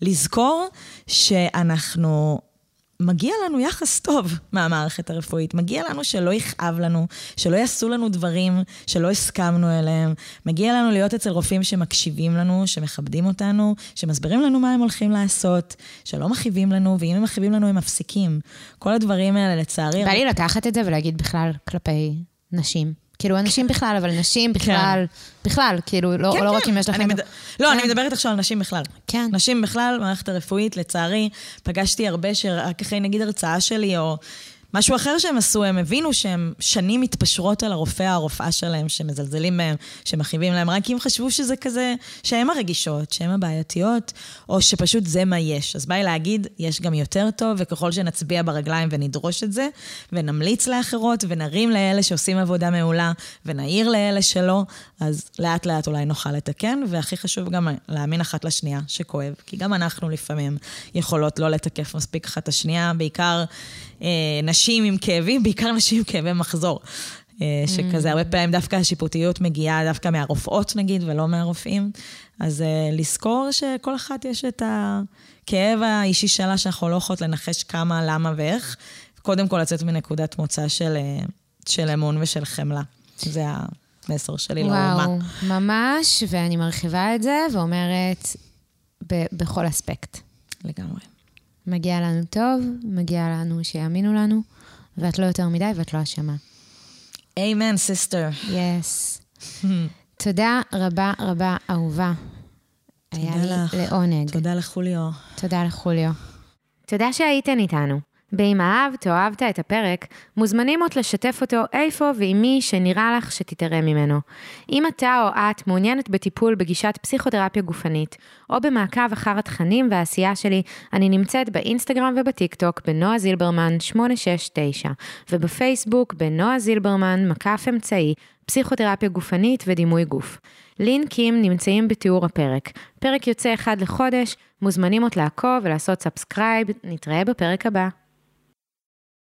לזכור שאנחנו... מגיע לנו יחס טוב מהמערכת הרפואית. מגיע לנו שלא יכאב לנו, שלא יעשו לנו דברים שלא הסכמנו אליהם. מגיע לנו להיות אצל רופאים שמקשיבים לנו, שמכבדים אותנו, שמסבירים לנו מה הם הולכים לעשות, שלא מכאיבים לנו, ואם הם מכאיבים לנו, הם מפסיקים. כל הדברים האלה, לצערי... בא לי לקחת את זה ולהגיד בכלל כלפי נשים. כאילו, אנשים בכלל, אבל נשים בכלל, בכלל, כאילו, לא כן, לא כן. רק אם יש לכם... מד... לא, כן. אני מדברת עכשיו על נשים בכלל. כן. נשים בכלל, במערכת הרפואית, לצערי, פגשתי הרבה שרק אחרי נגיד הרצאה שלי, או משהו אחר שהם עשו, הם הבינו שהם שנים מתפשרות על הרופא, הרופאה שלהם, שמזלזלים בהם, שמכאיבים להם, רק כי הם חשבו שזה כזה, שהם הרגישות, שהם הבעייתיות, או שפשוט זה מה יש. אז בא לי להגיד, יש גם יותר טוב, וככל שנצביע ברגליים ונדרוש את זה, ונמליץ לאחרות, ונרים לאלה שעושים עבודה מעולה, ונעיר לאלה שלא, אז לאט לאט אולי נוכל לתקן, והכי חשוב גם להאמין אחת לשנייה שכואב, כי גם אנחנו לפעמים יכולות לא לתקף מספיק אחת את השנייה, בעיקר נשים עם כאבים, בעיקר נשים עם כאבי מחזור. אה, שכזה, הרבה פעמים דווקא השיפוטיות מגיעה דווקא מהרופאות נגיד, ולא מהרופאים. אז אה, לזכור שכל אחת יש את הכאב האישי שלה, שאנחנו לא יכולות לנחש כמה, למה ואיך. קודם כל לצאת מנקודת מוצא של, אה, של אמון ושל חמלה. זה המסר שלי לאומה. וואו, ממש, ואני מרחיבה את זה ואומרת, ב- בכל אספקט. לגמרי. מגיע לנו טוב, מגיע לנו שיאמינו לנו, ואת לא יותר מדי ואת לא אשמה. אמן, sister. Yes. תודה רבה רבה, אהובה. היה תודה לי לך. לעונג. תודה לחוליו. תודה לחוליו. תודה שהייתן איתנו. ואם אהבת או אהבת את הפרק, מוזמנים עוד לשתף אותו איפה ועם מי שנראה לך שתתרם ממנו. אם אתה או את מעוניינת בטיפול בגישת פסיכותרפיה גופנית, או במעקב אחר התכנים והעשייה שלי, אני נמצאת באינסטגרם ובטיקטוק בנועה זילברמן 869, ובפייסבוק בנועה זילברמן, מקף אמצעי, פסיכותרפיה גופנית ודימוי גוף. לינקים נמצאים בתיאור הפרק. פרק יוצא אחד לחודש, מוזמנים עוד לעקוב ולעשות subscribe, נתראה בפרק הבא.